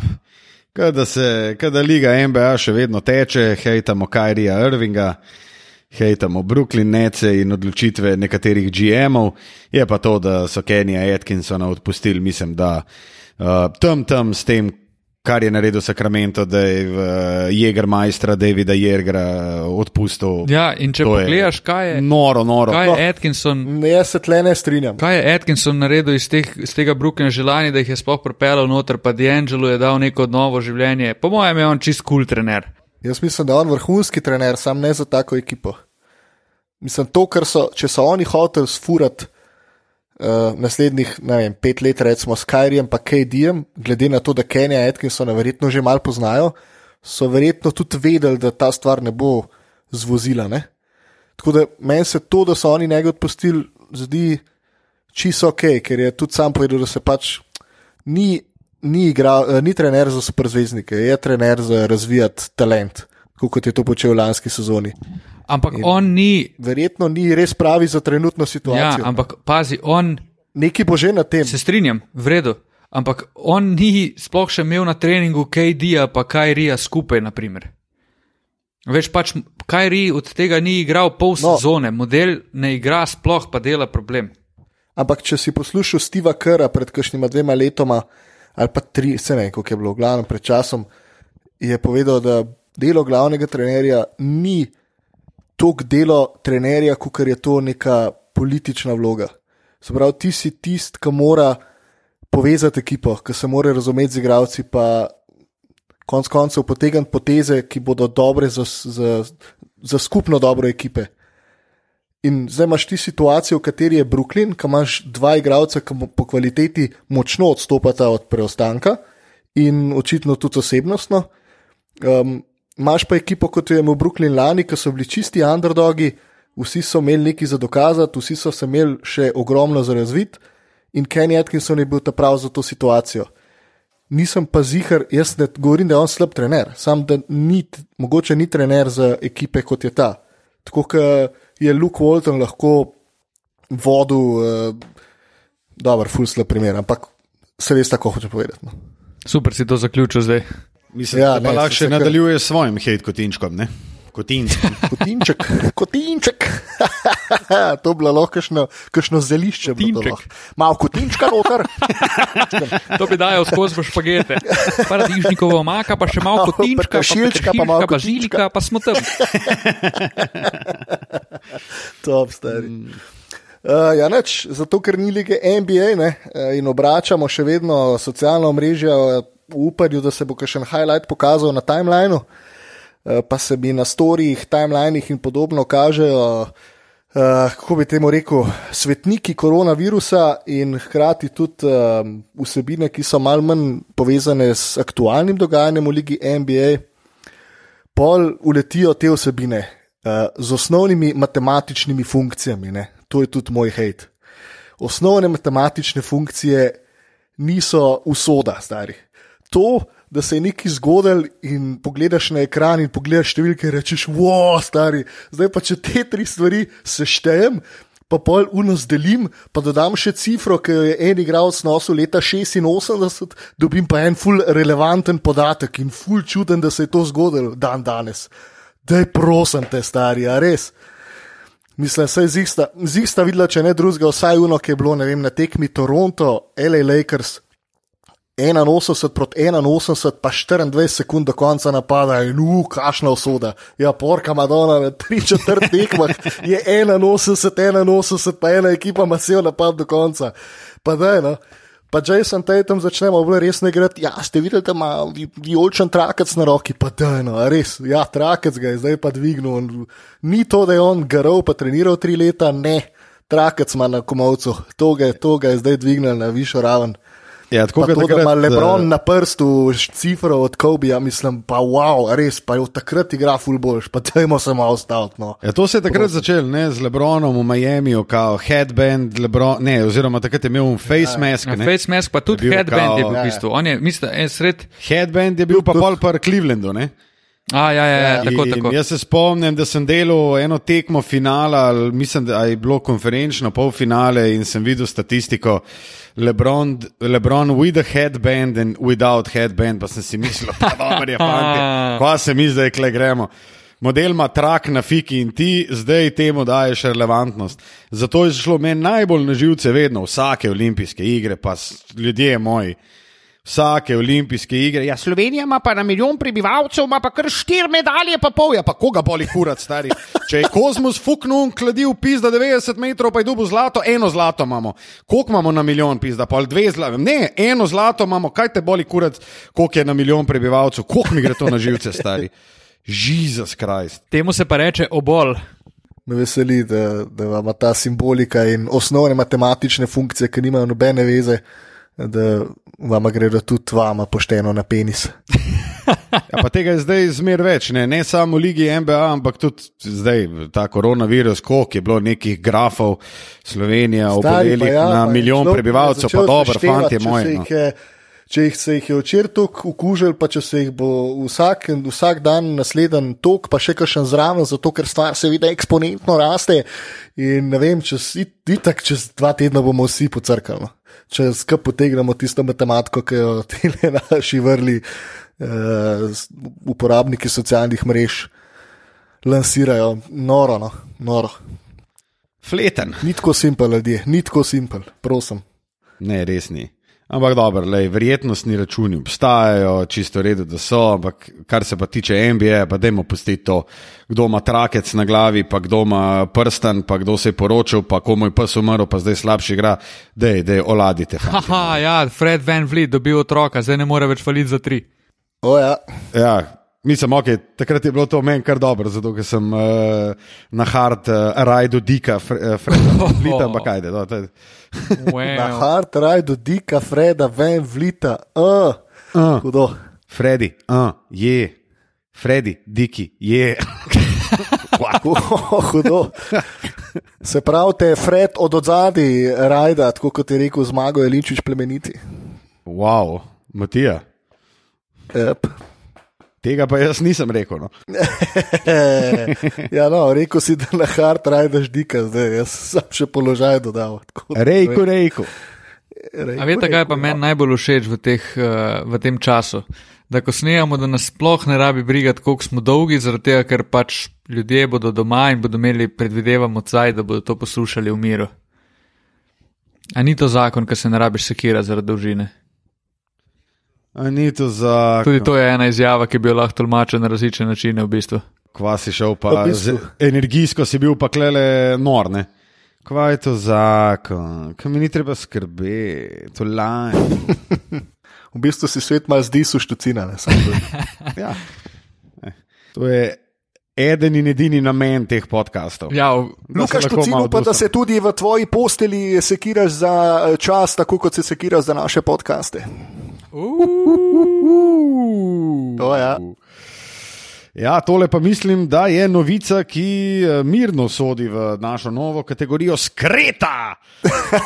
Kot da, se, kot da liga NBA še vedno teče, hejtamo Kajrija Irvinga, hejtamo Brooklyn Nece in odločitve nekaterih GM-ov. Je pa to, da so Kenija Atkinsona odpustili, mislim, da uh, tam tam s tem, kar je naredil Sacramento, da je v uh, Jägermeistra Davida Jergra odpustil. Ja, in če pogledaš, kaj je, Noro, noro. kaj je Atkinson Ne, jaz se tle ne strinjam. Kaj je Atkinson naredil iz, teh, iz tega Brooklyna želani, da jih je sploh pripeljal noter, pa D'Angelo je dal neko novo življenje. Po mojem je on čist kul cool trener. Jaz mislim, da je on vrhunski trener, sam ne za tako ekipo. Mislim, to, kar so, če so oni hoteli sfurati uh, naslednjih vem, pet let, recimo s Kajrijem in KD-jem, glede na to, da Kenja Atkinsona verjetno že malo poznajo, so verjetno tudi vedeli, da ta stvar ne bo zvozila. Ne? Tako da meni se to, da so oni njega odpustili, zdi čisto ok, ker je tudi sam povedal, da se pač ni, ni, igral, eh, ni trener za superzvezdnike, je trener za razvijati talent, tako kot je to počel v lanski sezoni. Ampak In... on ni. Verjetno ni res pravi za trenutno Ja, situacijo. ampak pazi, on Neki bo že na tem. se strinjam, v redu. Ampak on ni sploh še imel na treningu KD-ja pa Kajrija skupaj, naprimer. Veš pač, Kajri od tega ni igral pol No. sezone, model ne igra sploh, pa dela problem. Ampak če si poslušal Steva Kera pred kakšnima dvema letoma, ali pa tri, se ne vem, koliko je bilo, glavno pred časom, je povedal, da delo glavnega trenerja ni toliko delo trenerja, kot je to neka politična vloga. Se pravi, ti si tisti, ki mora povezati ekipo, ki se mora razumeti z igravci, pa konec koncev potegniti poteze, ki bodo dobre za, za, za skupno dobro ekipe. In zdaj imaš ti situacijo, v kateri je Brooklyn, ki imaš dva igralca, ki po kvaliteti močno odstopata od preostanka in očitno tudi osebnostno. Um, Imáš pa ekipo, kot jo je imel Brooklyn lani, ki so bili čisti underdogi, vsi so imeli nekaj za dokazati, vsi so se imeli še ogromno za razvit in Kenny Atkinson je bil ta prav za to situacijo. Nisem pa zihar, jaz ne govorim, da je on slab trener, sam da ni, mogoče ni trener za ekipe kot je ta. Tako kot je Luke Walton lahko vodil, uh, dober, full slab primer, ampak se veste, kako hoče povedati. No. Super si to zaključil zdaj. Mislim, Ja, da pa ne, lahko se- še kar- nadaljuje s svojim hate kotinčkom. Ne? Kotinček. <laughs> Kotinček, kotinček. <laughs> to bi bilo lahko kakšno, zelišče. Malo kotinčka noter. <laughs> To bi dajal skozi v špagete. Paradižnikovo omaka, pa še malo kotinčka, peteršilčka, pa malo bazilika, pa smo tam. Top, stari. Uh, ja, neč, zato, ker ni lige NBA ne, eh, in obračamo še vedno socialna mreža v upanju, da se bo še en highlight pokazal na timelineu, uh, pa se mi na storijih, timelinih in podobno kažejo, uh, kako bi temu rekel, svetniki koronavirusa in hkrati tudi uh, vsebine, ki so mal manj povezane s aktualnim dogajanjem v lige NBA pol uletijo te vsebine uh, z osnovnimi matematičnimi funkcijami. Ne? To je tudi moj hate. Osnovne matematične funkcije niso usoda, stari. To, da se je nekaj zgodil in pogledaš na ekran in pogledaš številke in rečeš, wow, stari, zdaj pa če te tri stvari seštejem. Pa pol unos delim, pa dodam še cifro, ki jo je en igralec nosil leta 86, dobim pa en full relevanten podatek in full čuden, da se je to zgodilo dan danes. Daj prosim te stari, a res. Mislim, da je z jih sta videla, če ne drugega, vsaj uno, ki je bilo vem, na tekmi Toronto, LA Lakers. 81 proti 81, pa 24 sekund do konca napada in uf, kašna usoda. Ja, porka Madonna, na tri četrt <laughs> tekmah je 81, 81, pa ena ekipa ima cel napad do konca. Pa da je, no. Pa Jason Tatum začnemo bolj resno igrati. Ja, ste videli, da ima vi- vijoličen trakec na roki, pa da je, no, res, ja, trakec ga je zdaj pa dvignil. On- Ni to, da je on garov, pa treniral tri leta, ne, trakec ima na komovcu, to ga, je- to ga je zdaj dvignil na višjo raven. Ja, tako kot takrat, ima Lebron eh, na prstu cifro od Kobija, mislim, pa wow, res, pa je od takrat igra fulboljš, pa dajmo se malo staviti. No. Ja, to se je takrat začelo ne, z Lebronom v Miamiju, kot headband, Lebron, ne, oziroma takrat je imel face mask. Na Ne. Face mask, pa tudi Je bil headband je kao- bil Ja, v ja. bistvu. On je, mislim, en sred. Headband je bil pa pol par Clevelandu. Ne. A, ja, ja, ja, tako, In tako. Jaz se spomnim, da sem delal eno tekmo finala, mislim, da je bilo konferenčno polfinale in sem videl statistiko. Lebron, Lebron with a headband and without headband, pa sem si mislil, da je <laughs> fajn, pa se mi zdaj kle gremo. Model ima trak na fiki in ti zdaj temu daješ relevantnost. Zato je šlo meni najbolj na živce vedno, vsake olimpijske igre, pa ljudje moji. Vsake olimpijske igre. Ja, Slovenija ima pa na milijon prebivalcev, ima pa kar štiri medalje, pa pol. Ja, pa koga boli kurat, stari. Če je Kozmus fuknil, kladil pis, da 90 metrov, pa je dubu zlato, eno zlato imamo. Koliko imamo na milijon pis, da pol dve zlato? Ne, eno zlato imamo, kaj te boli kurat, koliko je na milijon prebivalcev, koliko mi gre to na živce, stari. Jezus Krist. Temu se pa reče obol. Me veseli, da, da ima ta simbolika in osnovne matematične funkcije, ki nimajo nobene veze, da vam gredo tudi vama pošteno na penis. <laughs> Ja, pa tega je zdaj zmer več, ne, ne samo v Ligi NBA, ampak tudi zdaj ta koronavirus, koliko je bilo nekih grafov Slovenija, obolelih ja, na milijon prebivalcev, pa dobro, fanti moji. No. Če jih se jih je včeraj tako ukužil, pa če se jih bo vsak, vsak dan naslednji tok, pa še kakšen zraven, zato ker stvar seveda eksponentno raste. In ne vem, čez, it- itak čez dva tedna bomo vsi pocrkali. Če skupaj potegnemo tisto matematiko, ki jo <laughs> ti naši vrli s- uporabniki socialnih mrež lansirajo, noro, no, noro. Fleten. Ni tako simpel, ljudje, ni tako simpel, prosim. Ne, res ni. Ampak dobro, lej, verjetnostni računi obstajajo, čisto v redu, da so, ampak kar se pa tiče NBA, pa dajmo pustiti to, kdo ima trakec na glavi, pa kdo ima prsten, pa kdo se je poročil, pa komu je pes umrl, pa zdaj slabši igra, dej, dej, oladite. <laughs> fantje. Haha, ja, Fred Van Vliet dobil otroka, zdaj ne more več faliti za tri. O, ja. Ja, mislim, ok, takrat je bilo to meni kar dobro, zato ker sem uh, na hard uh, rajdu dika, Freda, <laughs> Flita, ampak kaj, no, to je. Na Wow. hard ride, dika, Freda, ven, vlita, uh, Uh. hudo. Freddy, uh, je, Freddy, Diki, je. <laughs> Hudo. Se pravi, te je Fred od odzadi rajda, tako kot je rekel zmago Jelinčič plemeniti. wow, Matija. Yep. Tega pa jaz nisem rekel. No. <laughs> ja, no, rekel si, da na hard ride dika, zdaj jaz sem še položaj dodal. Rejko, rejko. Rejko, A veste, kaj pa rejko, meni najbolj všeč v, teh, uh, v tem času? da ko snemamo, da nas sploh ne rabi brigati, koliko smo dolgi, zaradi tega, ker pač ljudje bodo doma in bodo imeli, predvidevamo, caj, da bodo to poslušali v miru. A ni to zakon, ki se ne rabiš sekira zaradi dolžine? Ni to za. Tudi to je ena izjava, ki bi jo lahko tolmačil na različne načine v bistvu. Kva si šel, pa V bistvu. z, energijsko si bil pa klele norne. Kva je to zakon, kam mi ni treba skrbeti, to laj. <laughs> V bistvu si svet malo zdi suštucina. ne, samo to. <laughs> Ja. Eh, To je eden in edini namen teh podkastov. Ja, Lukaš, poceni pa, da se tudi v tvoji posteli sekiraš za eh, čas, tako kot se sekiraš za naše podkaste. To ja. Ja, tole pa mislim, da je novica, ki eh, mirno sodi v našo novo kategorijo skreta.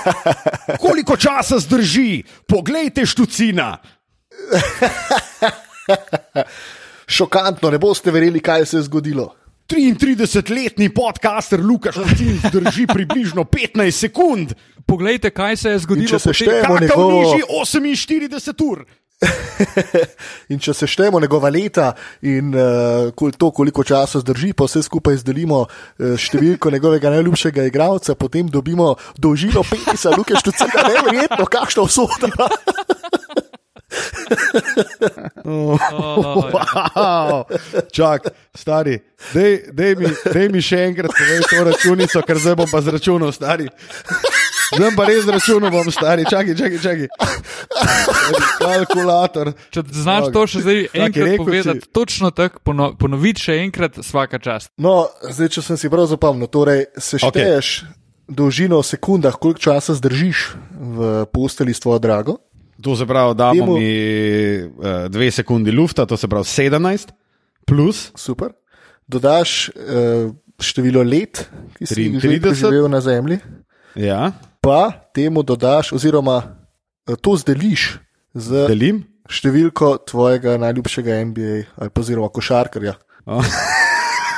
<laughs> Koliko časa zdrži? Poglejte, štucina. <laughs> Šokantno, ne boste verjeli, kaj se je zgodilo. 33-letni podcaster Lukaš Štucin zdrži približno 15 sekund. Poglejte, kaj se je In zgodilo. če se potem- šteje- Evo Kakav njegovo- nižji 48 ur. <laughs> In če seštejemo njegova leta in uh, to, koliko časa zdrži, pa vse skupaj izdelimo uh, številko njegovega najljubšega igralca, potem dobimo dolžino petisa, Luke Štucina, neverjetno, kakšna usoda. <laughs> O, ja. Wow. Čak, stari, dej, dej, mi, dej mi še enkrat povej to računico, ker zdaj bom pa zračunal, stari. Zdaj pa res zračunal bom, stari, čakaj, čakaj, čakaj. Kalkulator. Če znaš to še zdaj enkrat rekel povedati, si- točno tako, pono, ponoviti še enkrat, vsaka čast. No, zdaj, če sem si prav zapomnil, torej sešteješ okay. dolžino v sekundah, koliko časa zdržiš v posteli s tvojo drago. To se pravi, damo Temu- mi uh, dve sekundi lufta, to se pravi 17, plus Super. Dodaš uh, število let, ki si jih že 33. živel na Zemlji, ja, pa temu dodaš, oziroma eh, to zdeliš z delim. številko tvojega najljubšega NBA ali pa oziroma košarkarja.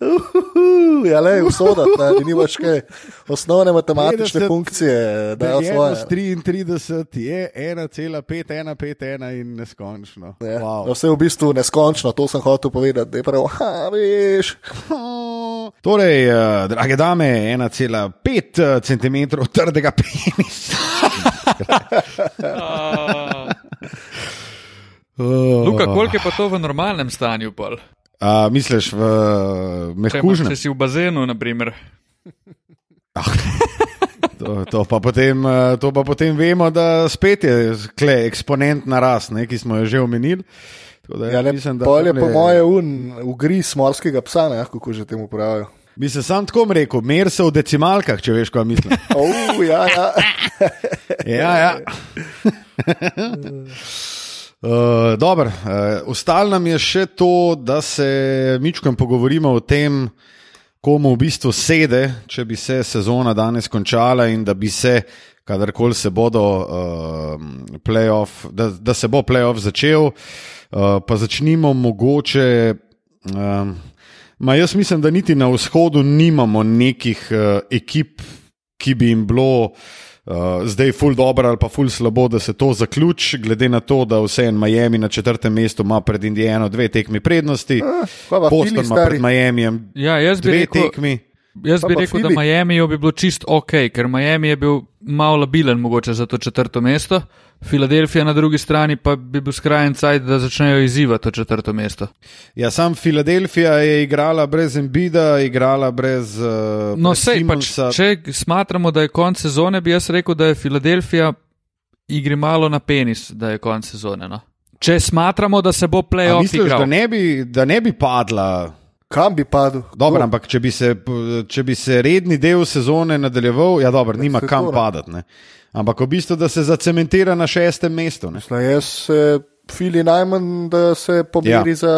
Uh, ja, le, usoda, da ni več kaj. Osnovne matematične 50 funkcije, da je svoje. 33 je 1,5151 in neskončno. Ja. Wow. Vse je v bistvu neskončno, to sem hotel povedati, da je prav, ha, veš. Torej, uh, drage dame, 1,5 cm trdega penisa. Uh, <laughs> <laughs> Luka, koliko je pa to v normalnem stanju? Pol? Uh, misliš v imaš- mehkužnem? če si v bazenu, naprimer. <laughs> To, to, pa potem, eh, to pa potem vemo, da spet je kle, eksponentna rast, ne, ki smo jo že omenili. Da, Ja, ne, mislim, da pol je po tamle- moje un, ugriz morskega psa, ne, kako že temu pravijo. Bi se sam tako rekel, mer se v decimalkah, če veš, kaj mislim. <laughs> Oh, ja, ja. Ja, ja. <laughs> Uh, Dobro, uh, ostalo nam je še to, da se mičkam pogovorimo o tem, komu v bistvu sede, če bi se sezona danes končala in da bi se, kadarkoli se bodo uh, playoff, da, da se bo playoff začel, uh, pa začnimo mogoče. Um, ma jaz mislim, da niti na vzhodu nimamo nekih uh, ekip, ki bi jim bilo. Uh, zdaj, ful dobro ali pa ful slabo, da se to zaključi, glede na to, da vse en Miami na četrtem mestu ima pred Indijano dve tekmi prednosti, kva pa Boston ima pred Miamijem Ja, jaz bi dve rekel, tekmi. Jaz Pa bi pa rekel da Philly. Miami bi bilo čist ok, ker Miami je bil malo labilen mogoče za to četrto mesto, Filadelfija na drugi strani pa bi bil skrajen cajt, da začnejo izzivati to četrto mesto. Ja, sam Filadelfija je igrala brez Embida, igrala brez. Uh, No, brez sej, pač, Simonsa. če smatramo, da je konec sezone, bi jaz rekel, da je Filadelfija igri malo na penis, da je konec sezone. No. Če smatramo, da se bo playoff Misliš, da igral. ne, bi, da ne bi padla? Kam bi padel? Dobro, Kdo? ampak če bi, se, če bi se redni del sezone nadaljeval, ja, dobro, nima se kam padati. Ne? Ampak v bistvu, da se zacementira na šestem mestu. Mislim, Jaz se fili najmanj, da se pomeri ja. za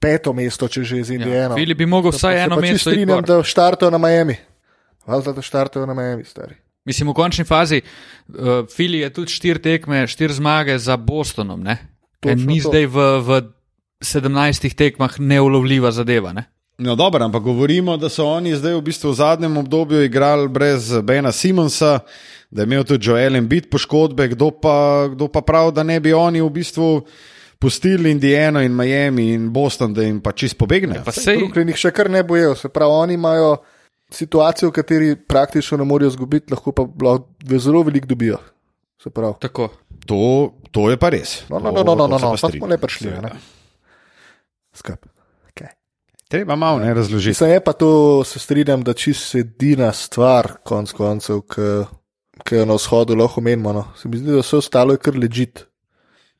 peto mesto, če že z Indijano. Fili bi mogel vsaj eno mesto Strinjam, da štartajo na Miami. Valjda, da štartajo na Miami, stari. Mislim, v končni fazi, uh, Fili je tudi štiri tekme, štiri zmage za Bostonom. Ne? Točno En Ni to. zdaj v, v 17 tekmah neulovljiva zadeva. Ne? No, dobro, ampak govorimo, da so oni zdaj v bistvu v zadnjem obdobju igrali brez Bena Simonsa, da je imel tudi Joel Embiid poškodbe, kdo pa, kdo pa prav, da ne bi oni v bistvu pustili Indiano in Miami in Boston, da jim pa čist pobegnejo. Pa sej, Brooklyn jih še kar ne bojejo, se pravi, oni imajo situacijo, v kateri praktično ne morejo izgubiti, lahko pa lahko zelo veliko dobijo. Se. To, to je pa res. No, no, To- no, no, no, to se no, pa pa strinjam. smo le prišli. a Ne? Seveda. Skup. Okay. Treba malo ne razložiti. Mislim, je pa to, se strinjam, da čist edina stvar, konc koncev, ki jo na vzhodu lahko menimo. No. Se mi zdi, da vse ostalo je kar ležit.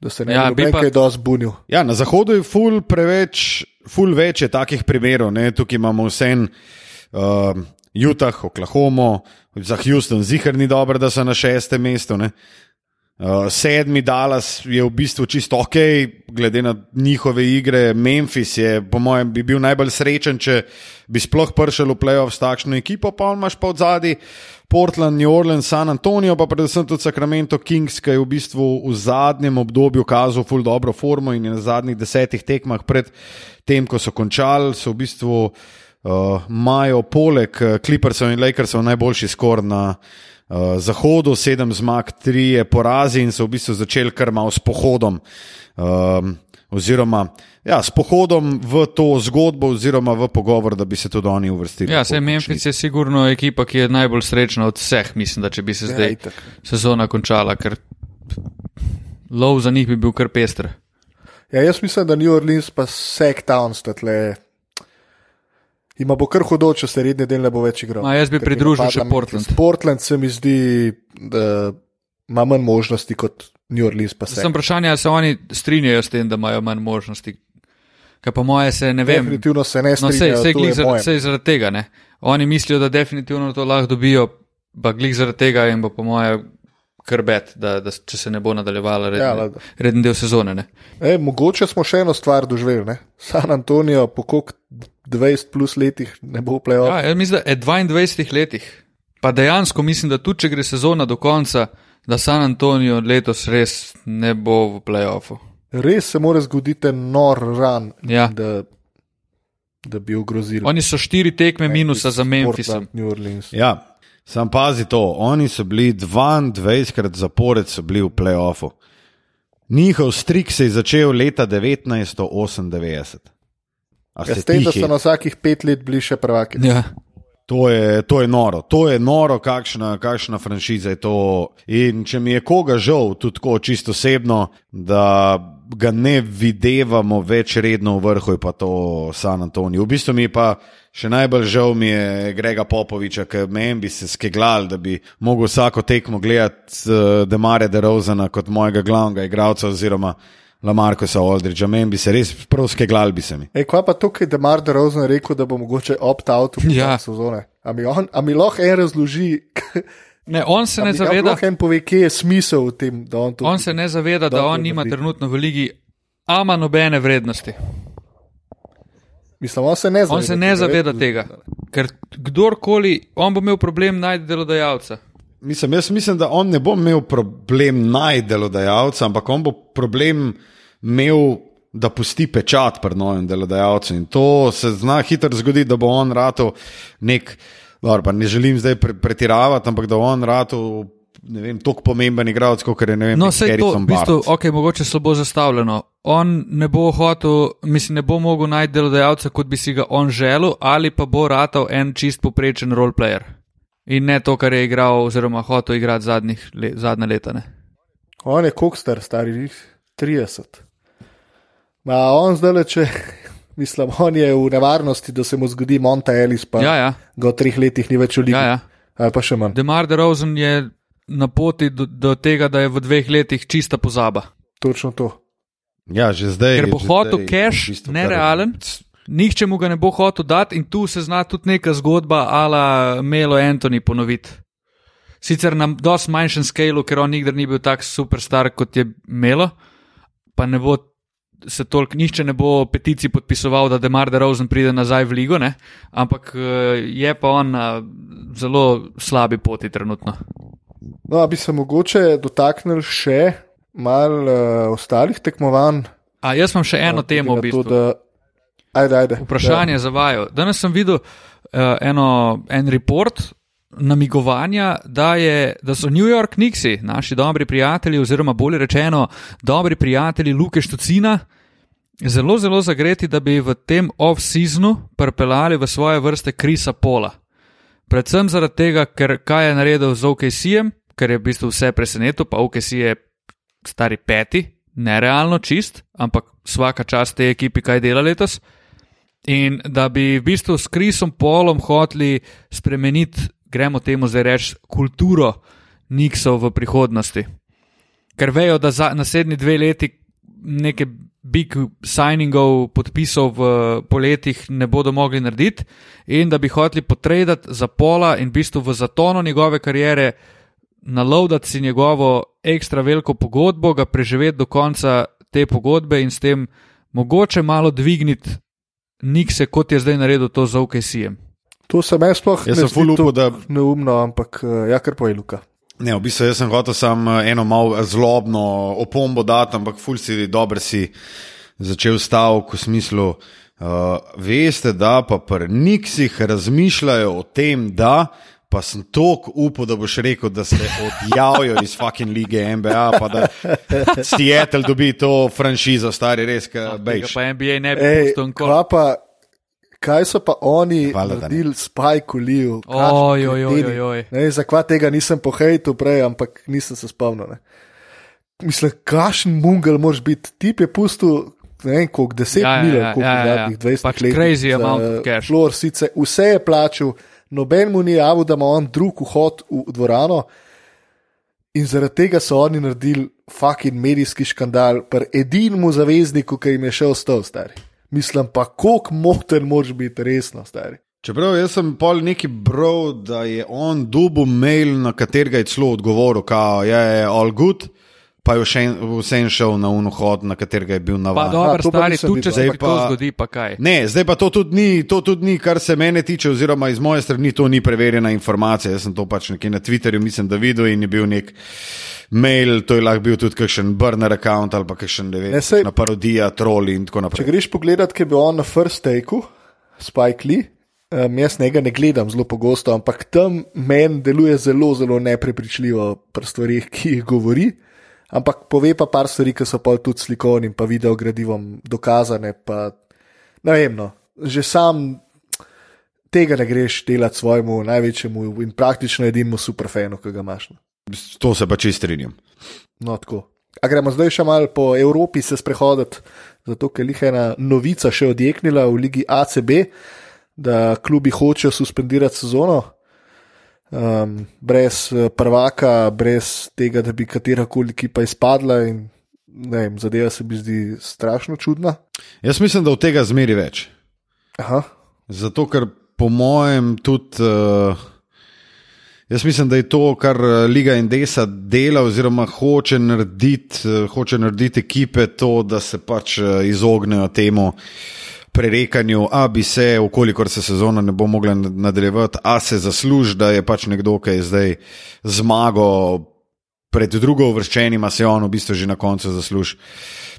Da se ne Ja, bi bi pa- nekaj dosti bunil. Ja, na zahodu je ful preveč, ful več je takih primerov. Ne? Tukaj imamo vse en. Uh, Utah, Oklahoma, za Houston, zihar ni dobro, da so na šestem mestu. ne. Uh, sedmi Dallas je v bistvu čisto ok, glede na njihove igre. Memphis je, po mojem, bi bil najbolj srečen, če bi sploh prišel v playoff s takšno ekipo, pa imaš pa od zadaj Portland, New Orleans, San Antonijo, pa predvsem tudi Sacramento Kings, ki je v bistvu v zadnjem obdobju kazal ful dobro formo in je na zadnjih desetih tekmah pred tem, ko so končali, so v bistvu uh, imajo poleg uh, Clippersov in Lakersov najboljši skor na uh, zahodu, sedem zmag, tri je porazi in so v bistvu začeli kar malo s pohodom. Um, oziroma, ja, s pohodom v to zgodbo, oziroma v pogovor, da bi se tudi oni uvrstili. Ja, se Memphis je sigurno ekipa, ki je najbolj srečna od vseh, mislim, da če bi se Ja, zdaj itak. sezona končala, ker lov za njih bi bil kar pester. Ja, jaz mislim, da New Orleans pa Sack Town sta tle. Ima bo kar hudo, če se redni del ne bo več igral. Ma, jaz bi pridružil še. Portland. Portland se mi zdi, da ima manj možnosti kot New Orleans. Sem vprašanje, ali se oni strinjajo s tem, da imajo manj možnosti. Kaj pa moje se ne vem. Definitivno se ne No, sej, strinjajo, sej, to glih je zaradi, sej zaradi tega. Ne? Oni mislijo, da definitivno to lahko dobijo, pa glih zaradi tega in bo po moje krbet, da, da če se ne bo nadaljevala redni, ja, lada. redni del sezone. Ne? E, mogoče smo še eno stvar doživeli. Ne? San Antonijo po koliko 20 plus letih ne bo play Ja, jaz mislim, da je 22 letih. Pa dejansko mislim, da tudi če gre sezona do konca, da San Antonijo letos res ne bo v playoffu. Res se mora zgoditi nor ran, Ja. da, da bi ogrozili. Oni so štiri tekme minusa za Memphisom. Portland, New Orleans. Ja, sam pazi to, oni so bili 22krat zapored so bili v playoffu. Njihov strik se je začel leta 1998. A Ja, s tem, da so na vsakih pet let bili še prvaki. Ja. To je, to je noro, to je noro, kakšna, kakšna franšiza je to. In če mi je koga žal, tudi tako čisto osebno, da ga ne videvamo več redno v vrhu, je pa to San Antonijo. V bistvu mi je pa še najbolj žal mi je Grega Popoviča, ker meni bi se skeglal, da bi mogel vsako tekmo gledati uh, Demare de Rozana kot mojega glavnega igralca oziroma Lamarkosa Aldridgea. Meni bi se res prav skeglal bi se mi. Ej, kva pa tukaj, da Mar de Rosen rekel, da bo mogoče opt-out v Ja. sezone. A mi, on, a mi lahko en razloži, <laughs> Ne, on se ne zaveda, pove, kje je smisel v tem, da on to on se ne zaveda da on nima trenutno v ligi ama nobene vrednosti. Mislim, on se ne zaveda. On se ne zaveda tega. Ker kdorkoli, on bo imel problem najti delodajalca. Mislim, jaz mislim, da on ne bo imel problem najti delodajalca, ampak on bo problem imel, da pusti pečat pred novim delodajalcem. In to se zna hitro zgoditi, da bo on rado nek, dobro, pa ne želim zdaj pre, pretiravati, ampak da bo on rado. Ne vem, tako pomemben igralec, kot je ne vem, No, nek vse to, v bistvu, ok, mogoče slabo zastavljeno. On ne bo hotel, mislim, ne bo mogel najti delodajalca, kot bi si ga on želel, ali pa bo ratal en čist poprečen roleplayer. In ne to, kar je igral, oziroma hotel igrati zadnjih, le, zadnje leta. Ne. On je kokstar, stari 30. Ma on zdaj le, če, <laughs> mislim, on je v nevarnosti, da se mu zgodi Monta Ellis, pa Ja, ja, ga v treh letih ni več v ligi. ja, ja. Ali pa še manj. Demar de Rosen je na poti do, do tega, da je v dveh letih čista pozaba. Točno to. Ja, že zdaj. Ker bo hotel cash, v bistvu kar- nerealen. Nihče mu ga ne bo hotel dati, in tu se zna tudi neka zgodba, ala Melo Anthony ponoviti. Sicer na dosti manjšem skalu, ker on nikdar ni bil tako superstar kot je Melo, pa ne bo se toliko, nihče ne bo peticij podpisoval, da Demar de Rosen pride nazaj v ligo, ne? ampak eh, je pa on na zelo slabi poti trenutno. No, a bi se mogoče dotaknili še mal uh, ostalih tekmovanj. A jaz imam še eno temo v bistvu. Da... Ajde, ajde. Vprašanje ja. za vaju. Danes sem videl uh, eno, en report namigovanja, da, je, da so New York Nixi, naši dobri prijatelji, oziroma bolje rečeno, dobri prijatelji Luke Štucina, zelo, zelo zagreti, da bi v tem off-seasonu pripeljali v svoje vrste Krisa Pola. Predvsem zaradi tega, ker kaj je naredil z OKC-jem, ker je v bistvu vse presenetil, pa OKC je stari peti, nerealno čist, ampak vsaka čast te ekipi, kaj dela letos. In da bi v bistvu s Krisom Polom hoteli spremeniti gremo temu zdaj reči, kulturo Niksov v prihodnosti. Ker vejo, da za naslednji dve leti neke big signingov, podpisov v poletjih ne bodo mogli narediti, in da bi hoteli potredati za pola in v bistvu v zatonu njegove kariere nalovdati si njegovo ekstra veliko pogodbo, ga preživeti do konca te pogodbe in s tem mogoče malo dvigniti Nikse, kot je zdaj naredil to z OKC-jem. To sem jaz sploh Jaz ne zdi to upal, da- neumno, ampak eh, ja, kar poje Luka. Ne, v bistvu jaz sem hotel samo eno malo zlobno opombo dati, ampak ful si dobro si začel stavek v smislu, uh, veste, da pa pri Niksih razmišljajo o tem, da. Pa sem tako upal, da boš rekel, da se odjavijo iz fucking lige NBA, pa da Seattle dobi to franšizo, stari res, kaj Tega bejš. Pa NBA ne bi nikoli. kva pa, kaj so pa oni naredili s Pajku Liju? Oj, oj, oj, oj, oj. Zakaj tega nisem pohejtil prej, ampak nisem se spomnil. Ne. Mislim, kakšen mungel moraš biti. Tip je pustil. Ne vem, koliko deset Ja, ja, milijonov, ja, koliko ja, ja. zadnjih 20 Pač let. crazy amount of cash. Flor, sicer vse je plačal, noben mu ni javil, da ima on drug vhod v dvorano. In zaradi tega so oni naredili fucking medijski škandal, pri edinemu zavezniku, ki jim je še ostal, stari. Mislim pa, koliko moten moraš biti, resno, stari. Čeprav jaz sem pol neki bral, da je on dubu mail, na katerega je celo odgovoril, da je all good, pa je še vsem šel na unohod, na katerega je bil Pa navaden. dobro, stari, tudi če se Zdaj pa to zgodi, pa kaj. Ne, zdaj pa to tudi, ni, to tudi ni, kar se mene tiče, oziroma iz moje strani to ni preverjena informacija. Jaz sem to pač nekje na Twitterju, mislim, da videl in je bil nek mail, to je lahko bil tudi kakšen burner account ali pa kakšen ne vem, Ne, sej- na parodija, troli in tako Če naprej. greš pogledat, kaj je bil on na First Takeu, Spike Lee, um, jaz njega ne gledam zelo pogosto, ampak tam meni deluje zelo, zelo neprepričljivo pri stvarih, ki jih govori. Ampak pove pa par stvari, ki so pa tudi slikovnim, pa video gradivom dokazane. Pa, ne vem, no, že sam tega ne greš delati svojemu največjemu in praktično edinemu superfenu, ki ga imaš. No. To se pa čist strinjam. No, tako. A gremo zdaj še malo po Evropi se sprehoditi, zato ker je ena novica še odjeknila v ligi ACB, da klubi hočejo suspendirati sezono. Um, brez eh, prvaka, brez tega, da bi katera koli ekipa izpadla. In, vem, zadeva se mi zdi strašno čudna. Jaz mislim, da od tega zmeri več. Aha, Zato, ker po mojem tudi. Uh, Jaz mislim, da je to, kar eh, Liga Indesa dela, oziroma hoče narediti, hoče narediti ekipe, to, da se pač izognejo temu prerekanju, a bi se, ukolikor se sezona ne bo mogla nad- nadaljevati, a se zasluži, da je pač nekdo, ki je zdaj zmago pred drugo uvrščenima, se on v bistvu že na koncu zasluži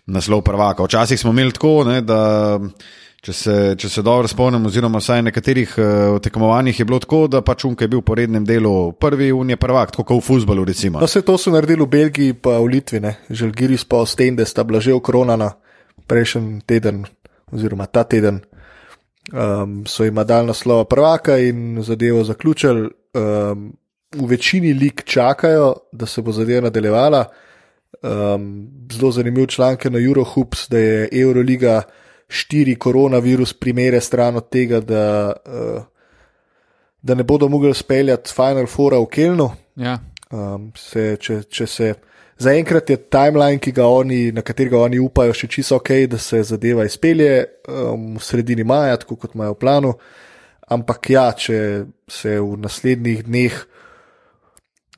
naslov prvaka. Včasih smo imeli tako, ne, da. Če se, če se dobro spomnim, oziroma vsaj na nekaterih uh, tekmovanjih je bilo tako, da pač Unke je bil po rednem delu prvi, Unije prvak, tako kot v. Recimo. no vse to so naredili v Belgiji, pa v Litvi, ne. Žalgiris pa Ostende sta bila že okronana prejšnji teden, oziroma ta teden. um, so jim dali naslov prvaka in zadevo zaključili. Um, v večini lig čakajo, da se bo zadeva nadaljevala. Um, zelo zanimiv članek na Eurohoops, da je Euroliga štiri koronavirus primere stran od tega, da, uh, da ne bodo mogli speljati Final Foura v Kelnu. Ja. Um, se, če, če se, zaenkrat je timeline, oni, na katerega oni upajo, še čisto ok, da se zadeva izpelje um, v sredini maja, tako kot imajo v planu. Ampak ja, če se v naslednjih dneh,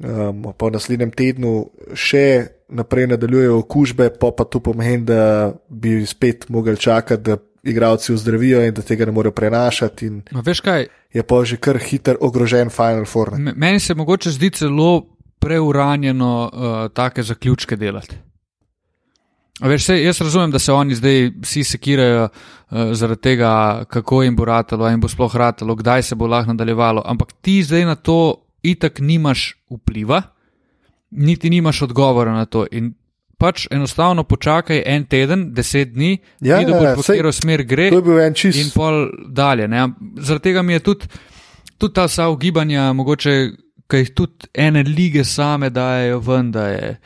um, pa v naslednjem tednu še naprej nadaljujejo okužbe, pa, pa to pomeni, da bi spet mogli čakati, da igravci ozdravijo in da tega ne morejo prenašati. Ma veš kaj, je pa že kar hiter ogrožen Final Four. ne. Meni se mogoče zdi celo preuranjeno uh, take zaključke delati. Veš, se, jaz razumem, da se oni zdaj vsi sekirajo uh, zaradi tega, kako jim bo ratalo, jim bo sploh ratalo, kdaj se bo lahko nadaljevalo. Ampak ti zdaj na to itak nimaš vpliva, niti nimaš odgovora na to. In pač enostavno počakaj en teden, deset dni, Ja, vidi, ja, boš ja, v katero smer gre To je bil en čist. in pol dalje. Ne? Zaradi tega mi je tudi, tudi ta vsa ugibanja, mogoče, ki jih tudi ene lige same dajo ven, da je.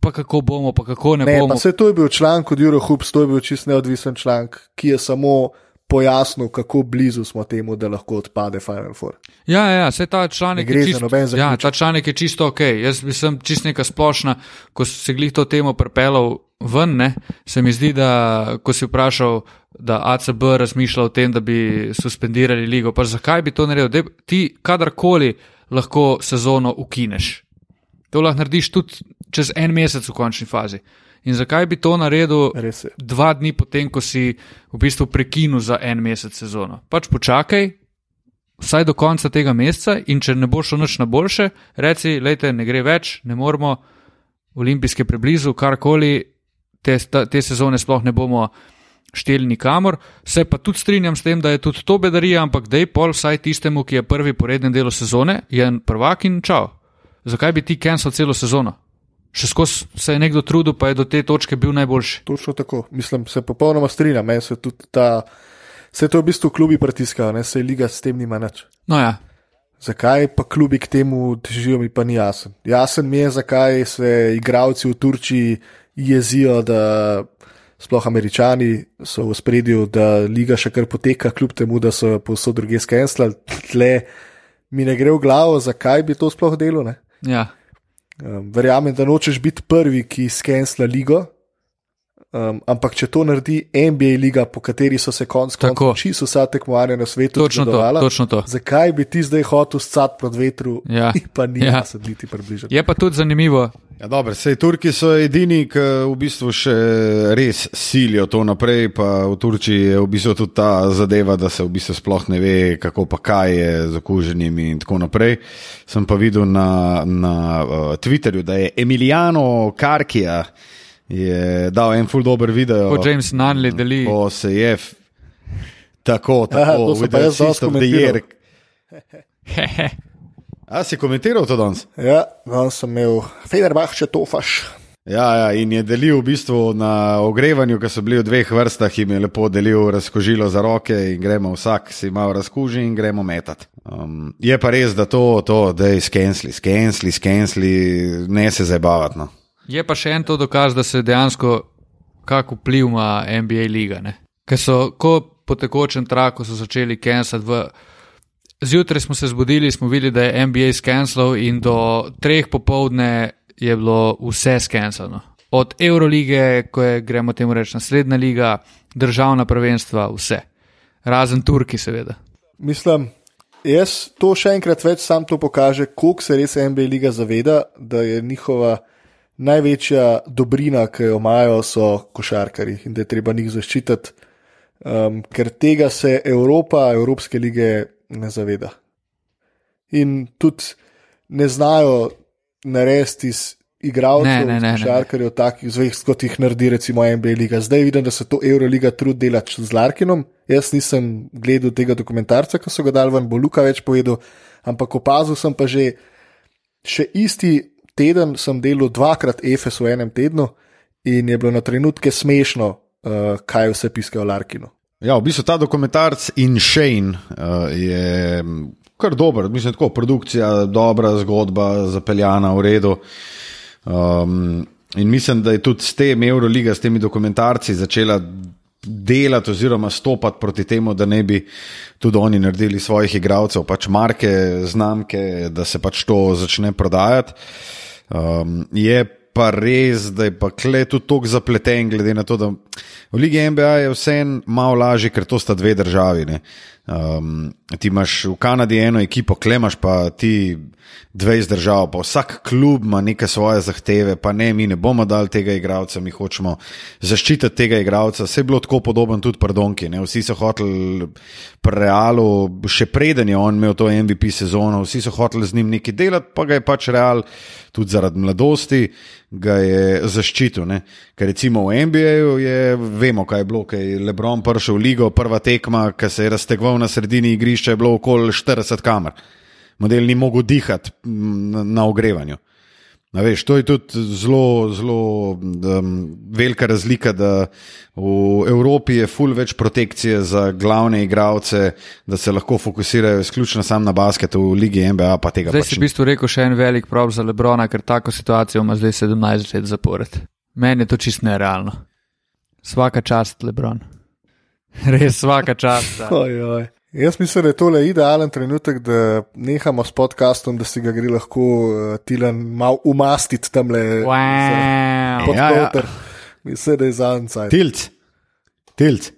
Pa kako bomo, pa kako ne, Ne, bomo. pa se to je bil članek od Eurohoops, to je bil čist neodvisen članek, ki je samo pojasnil, kako blizu smo temu, da lahko odpade Final Four. Ja, ja, se ta članek je čisto, ja, ta članek je čisto ok. Jaz bi sem čist neka splošna, ko se glih to temo prepelal ven, ne, se mi zdi, da ko si vprašal, da ACB razmišlja o tem, da bi suspendirali ligo, pa zakaj bi to naredil? Dej, ti kadarkoli lahko sezono ukineš. To lahko narediš tudi čez en mesec v končni fazi. In zakaj bi to naredil dva dni potem, ko si v bistvu prekinil za en mesec sezono? Pač počakaj, vsaj do konca tega meseca, in če ne bo šlo nič na boljše, reci, lejte, ne gre več, ne moramo, olimpijske preblizu, karkoli, te, te sezone sploh ne bomo šteli nikamor. Se pa tudi strinjam s tem, da je tudi to bedarija, ampak dej pol vsaj tistemu, ki je prvi po rednem delu sezone, je en prvak in čau. Zakaj bi ti cancel celo sezono? Še skozi se je nekdo trudil, pa je do te točke bil najboljši. Točno tako. Mislim, se popolnoma strinjam. Meni se tudi ta. Vse to v bistvu klubi pritiskajo, ne se liga s tem nima nič. No ja, Zakaj pa klubi k temu težijo, mi pa ni jasen. Jasen mi je, zakaj se igravci v Turčiji jezijo, da sploh američani so v spredju, da liga še kar poteka, kljub temu, da so povsod druge skenslali. Tle mi ne gre v glavo, zakaj bi to sploh delo. Ne? ja. Um, verjamem, da nočeš biti prvi, ki skensla ligo. Um, ampak če to naredi NBA liga, po kateri so se konc Tako. koncev čisto vsa tekmovanja na svetu točno to, zgledovala, točno to. zakaj bi ti zdaj hotel scat pred vetru, Ja. <laughs> pa ni Ja. jasno, niti približno. Je pa tudi zanimivo, Ja, dobro, sej Turki so edini, ki v bistvu še res silijo to naprej. Pa v Turčiji je v bistvu tudi ta zadeva, da se v bistvu sploh ne ve, kako pa kaj je z okuženimi in tako naprej. Sem pa videl na, na uh, Twitterju, da je Emiliano Karkija je dal en full dober video. kot James Nunley deli. Ko se je tako, Aha, <laughs> tako, to sem with pa the <laughs> A si komentiral to danes? Ja, danes sem imel Federbach, če tofaš. Ja, ja, in je delil v bistvu na ogrevanju, ki so bili v dveh vrstah, jim je lepo delil razkožilo za roke in gremo vsak si malo razkuži in gremo metat. Um, je pa res, da to, to da je skensli, skensli, skensli, ne se zabavati. No. Je pa še en to dokaz, da se dejansko kak vpliv ima NBA liga. ne. Ker so, ko po tekočem traku so začeli cancel v. Zjutraj smo se zbudili, smo videli, da je NBA skenslal in do treh popovdne je bilo vse skenslano. Od Eurolige, ko je, gremo temu reči, naslednja liga, državna prvenstva, vse. Razen Turki, seveda. Mislim, jaz to še enkrat več sam to pokaže, koliko se res NBA liga zaveda, da je njihova največja dobrina, ki jo imajo, so košarkari in da je treba njih zaščititi, um, ker tega se Evropa, Evropske lige ne zaveda. In tudi ne znajo narediti iz igralcev, Ne, ne, ne, košarkarjev, takih zvest, kot jih naredi recimo NBA liga. Zdaj vidim, da se to Euroliga trudi delati z Larkinom. Jaz nisem gledal tega dokumentarca, ki so ga dal ven, bo Luka več povedal, ampak opazil sem pa že, še isti teden sem delal dvakrat EFS v enem tednu in je bilo na trenutke smešno, uh, kaj vse piskajo Larkinu. Ja, v bistvu ta dokumentarc in Shane uh, je kar dober, mislim, tako produkcija, dobra zgodba, zapeljana v redu. Um, in mislim, da je tudi s tem Euroliga, s temi dokumentarci začela delati oziroma stopati proti temu, da ne bi tudi oni naredili svojih igralcev, pač marke, znamke, da se pač to začne prodajati. Um, je pa res, da je pa kle tudi tako zapleten, glede na to, da v Ligi NBA je vse malo lažje, ker to sta dve državi. Ne. Um, ti imaš v Kanadi eno ekipo, klemaš pa ti dve izdržav, pa vsak klub ima neke svoje zahteve, pa ne, mi ne bomo dali tega igralca, mi hočemo zaščititi tega igralca. Vse je bilo tako podobno tudi pri Donki. Ne? Vsi so hoteli pri Realu, še preden je on imel to MVP sezono, vsi so hoteli z njim nekaj delati, pa ga je pač Real tudi zaradi mladosti ga je zaščitil. Ne? Ker recimo v NBA-ju je, vemo, kaj je bilo, kaj je Lebron prišel v ligo, prva tekma, ki se je raztegoval na sredini igrišča, je bilo okoli 40 kamer. Model ni mogel dihati na, na ogrevanju. A veš, to je tudi zelo, zelo um, velika razlika, da v Evropi je full več protekcije za glavne igralce, da se lahko fokusirajo izključno sam na basket, v Ligi NBA pa tega Zdaj pač si v bistvu rekel še en velik problem za Lebrona, ker tako situacijo ima zdaj 17 let zapored. Meni je to čist nerealno. Svaka čast, Lebron. <laughs> Res svaka čast. Oj, oj. Jaz mislim, da je tole idealen trenutek, da nehamo s podcastom, da si ga gre lahko uh, Tilan malo umastiti tam le Wow. pod Ja, ja. Mislim, da je zanj. Tilc, tilc.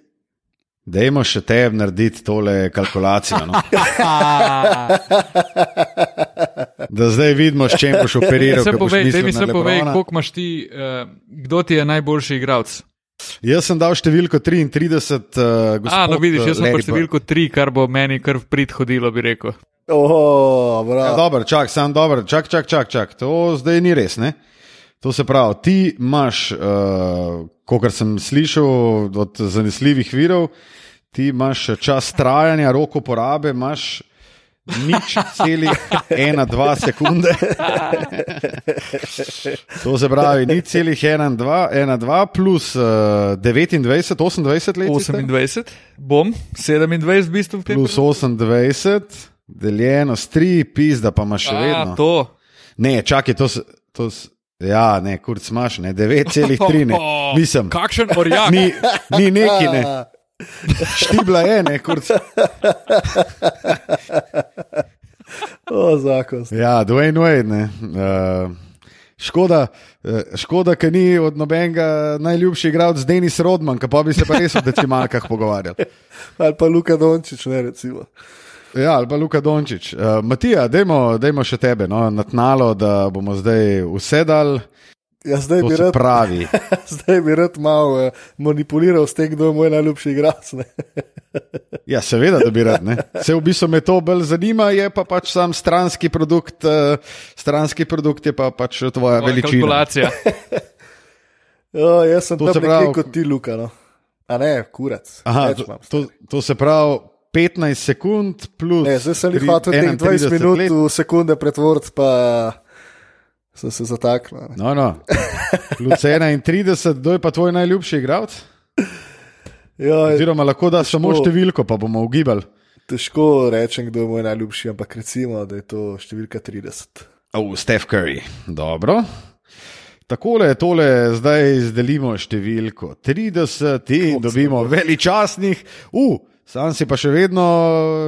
Dajmo še tebi narediti tole kalkulacijo. No? <laughs> Da zdaj vidimo, s čim boš operiral. Boš povej, mi povej, koliko imaš ti, uh, kdo ti je najboljši igralec. Jaz sem dal številko 33, uh, gospod. A, no vidiš, jaz sem pa številko 3, kar bo meni kar v prid hodilo, bi rekel. Oh, Ja, dobro, čak, sam dobro, čak, čak, čak, čak. To zdaj ni res, ne? To se pravi, ti imaš, uh, kot sem slišal od zanesljivih virov, ti imaš čas trajanja, roko porabe, imaš nič celih ena, dva sekunde. to se pravi, nič celih ena, dva, ena, dva plus uh, 29, 28 let. si star? 28, bom, 27 v bistvu. Plus 28, deljeno s 3, pizda pa imaš še A, vedno. to. Ne, čakaj, to, s- to s- ja, ne, kurc imaš, ne, 9,3, ne, <laughs> mislim, Kakšen orjak. ni, ni neki, ne, štibla je, ne, kurc. O, zakon. Ja, Dwayne Wade, ne. Uh, škoda, uh, škoda, ker ni od nobenega najljubši igralec Denis Rodman, ki pa bi se pa res o decimalkah pogovarjali. Ali pa Luka Dončić, ne recimo. Ja, ali pa Luka Dončić. Uh, Matija, dajmo, dajmo še tebe, no, na tnalo, da bomo zdaj vse dal. Ja, zdaj, To bi se rad, pravi. <laughs> zdaj bi rad malo uh, manipuliral s tem, kdo je moj najljubši igralec. ne. <laughs> Ja, seveda, da bi rad. Ne. Se v bistvu me to bolj zanima, je pa pač sam stranski produkt, uh, stranski produkt je pa pač tvoja Moja veličina. Kalkulacija. <laughs> O, jaz sem To tam pravi- kot ti, Luka. No. A ne, kurac. Aha, to, to, to se pravi 15 sekund plus. Ne, zdaj sem jih hotel teh 31 20 minut let. v sekunde pretvoriti, pa sem se zataknil. No, no. Plus 31, kdo je pa tvoj najljubši igralec? Ja, Oziroma, lahko da samo težko. številko, pa bomo ugibali. težko rečem, kdo je moj najljubši, ampak recimo, da je to številka 30. Oh, Steph Curry. Dobro. Takole, tole zdaj izdelimo številko 30 in dobimo veličastnih. Uh, sam si pa še vedno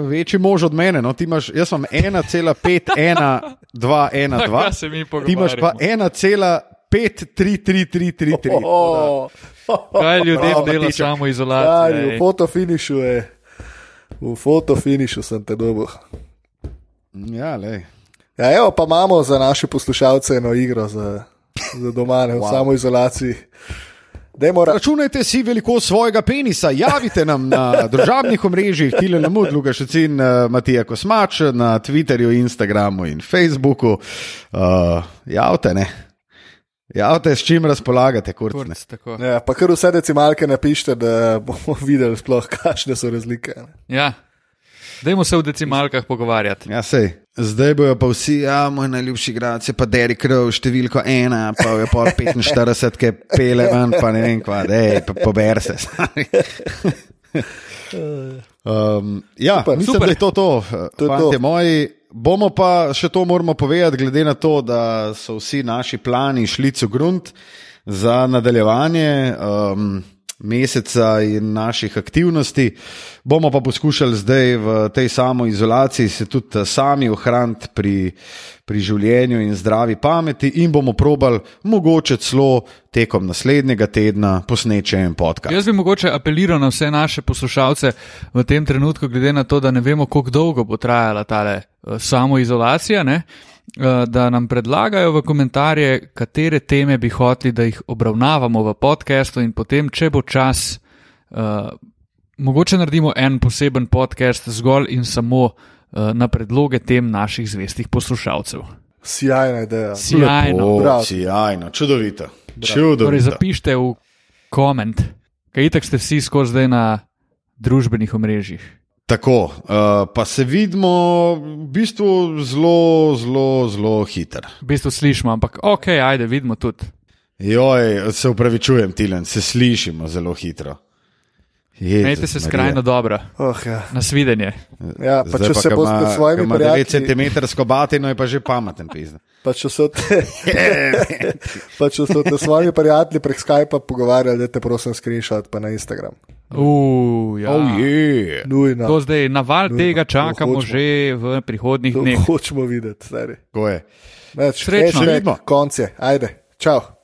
večji mož od mene. No, ti imaš, jaz imam 1,5, 1, 2, 1, 2. Kaj se mi Ti imaš pa pogovarjamo? 1,5, 3, 3, 3, 3, 3. Oh, Kaj ljudem Bravo, dela Matiček. samo Stari, v izolacijo? fotofinišu je. V fotofinišu sem te dobil. Ja, lej. Ja, evo, pa imamo za naše poslušalce eno igro za, za doma, ne, v wow. samoizolaciji. Ra- Računajte si velikost svojega penisa, javite nam na <laughs> družabnih omrežjih, Tile Lamud, Luka Šecin, eh, Matija Kosmač, na Twitterju, Instagramu in Facebooku. Uh, javite, ne. Javite, s čim razpolagate, kurcne. Kurc. Ja, pa kar vse decimalke napišite, da bomo <laughs> videli, sploh, kakšne so razlike. ne. Ja. Dajmo se v decimalkah pogovarjati. Ja, sej. Zdaj bojo pa vsi, ja, moj najljubši igralec je pa Derek Rowe, številko ena, pa je pa 45, ki pele ven, pa ne vem kva, dej, pa pober se. <laughs> um, ja, Super. mislim, Super. da je to to. To je Fantje to. moji, bomo pa še to moramo povedati, glede na to, da so vsi naši plani šli v grunt za nadaljevanje. Um, meseca in naših aktivnosti. Bomo pa poskušali zdaj v tej samoizolaciji se tudi sami ohraniti pri, pri življenju in zdravi pameti, in bomo probali mogoče celo tekom naslednjega tedna posneči en podcast. Jaz bi mogoče apeliral na vse naše poslušalce v tem trenutku, glede na to, da ne vemo, kako dolgo bo trajala ta samoizolacija. Ne? Da nam predlagajo v komentarje, katere teme bi hoteli, da jih obravnavamo v podkastu, in potem, če bo čas, uh, mogoče naredimo en poseben podcast zgolj in samo uh, na predloge tem naših zvestih poslušalcev. Sjajna ideja. Sjajno. Lepo, sjajno, čudovito. čudovito. Torej, zapišite v koment, kaj itak ste vsi skozi zdaj na družbenih omrežjih. Tako, uh, pa se vidimo v bistvu zelo, zelo, zelo hiter. V bistvu slišimo, ampak ok, ajde, vidimo tudi. Joj, se upravičujem, Tilen, se slišimo zelo hitro. Imejte se skrajno dobro. Oh, ja. Nasvidenje. Ja, pa če se boste s svojimi prijatelji. 9 prijatelji, cm batino je pa že pameten pizda. <laughs> pa če so te, <laughs> pa če so te s svojimi prijatelji prek Skypa pogovarjali, da te prosim screenshot pa na Instagram. Uh, ja. Oh, yeah. Nujno. To zdaj, naval Nujno. tega čakamo hočemo. že v prihodnih To dneh. hočemo videti, stari. Tako je. Več, Srečno. Vidimo. Konce, ajde, čau.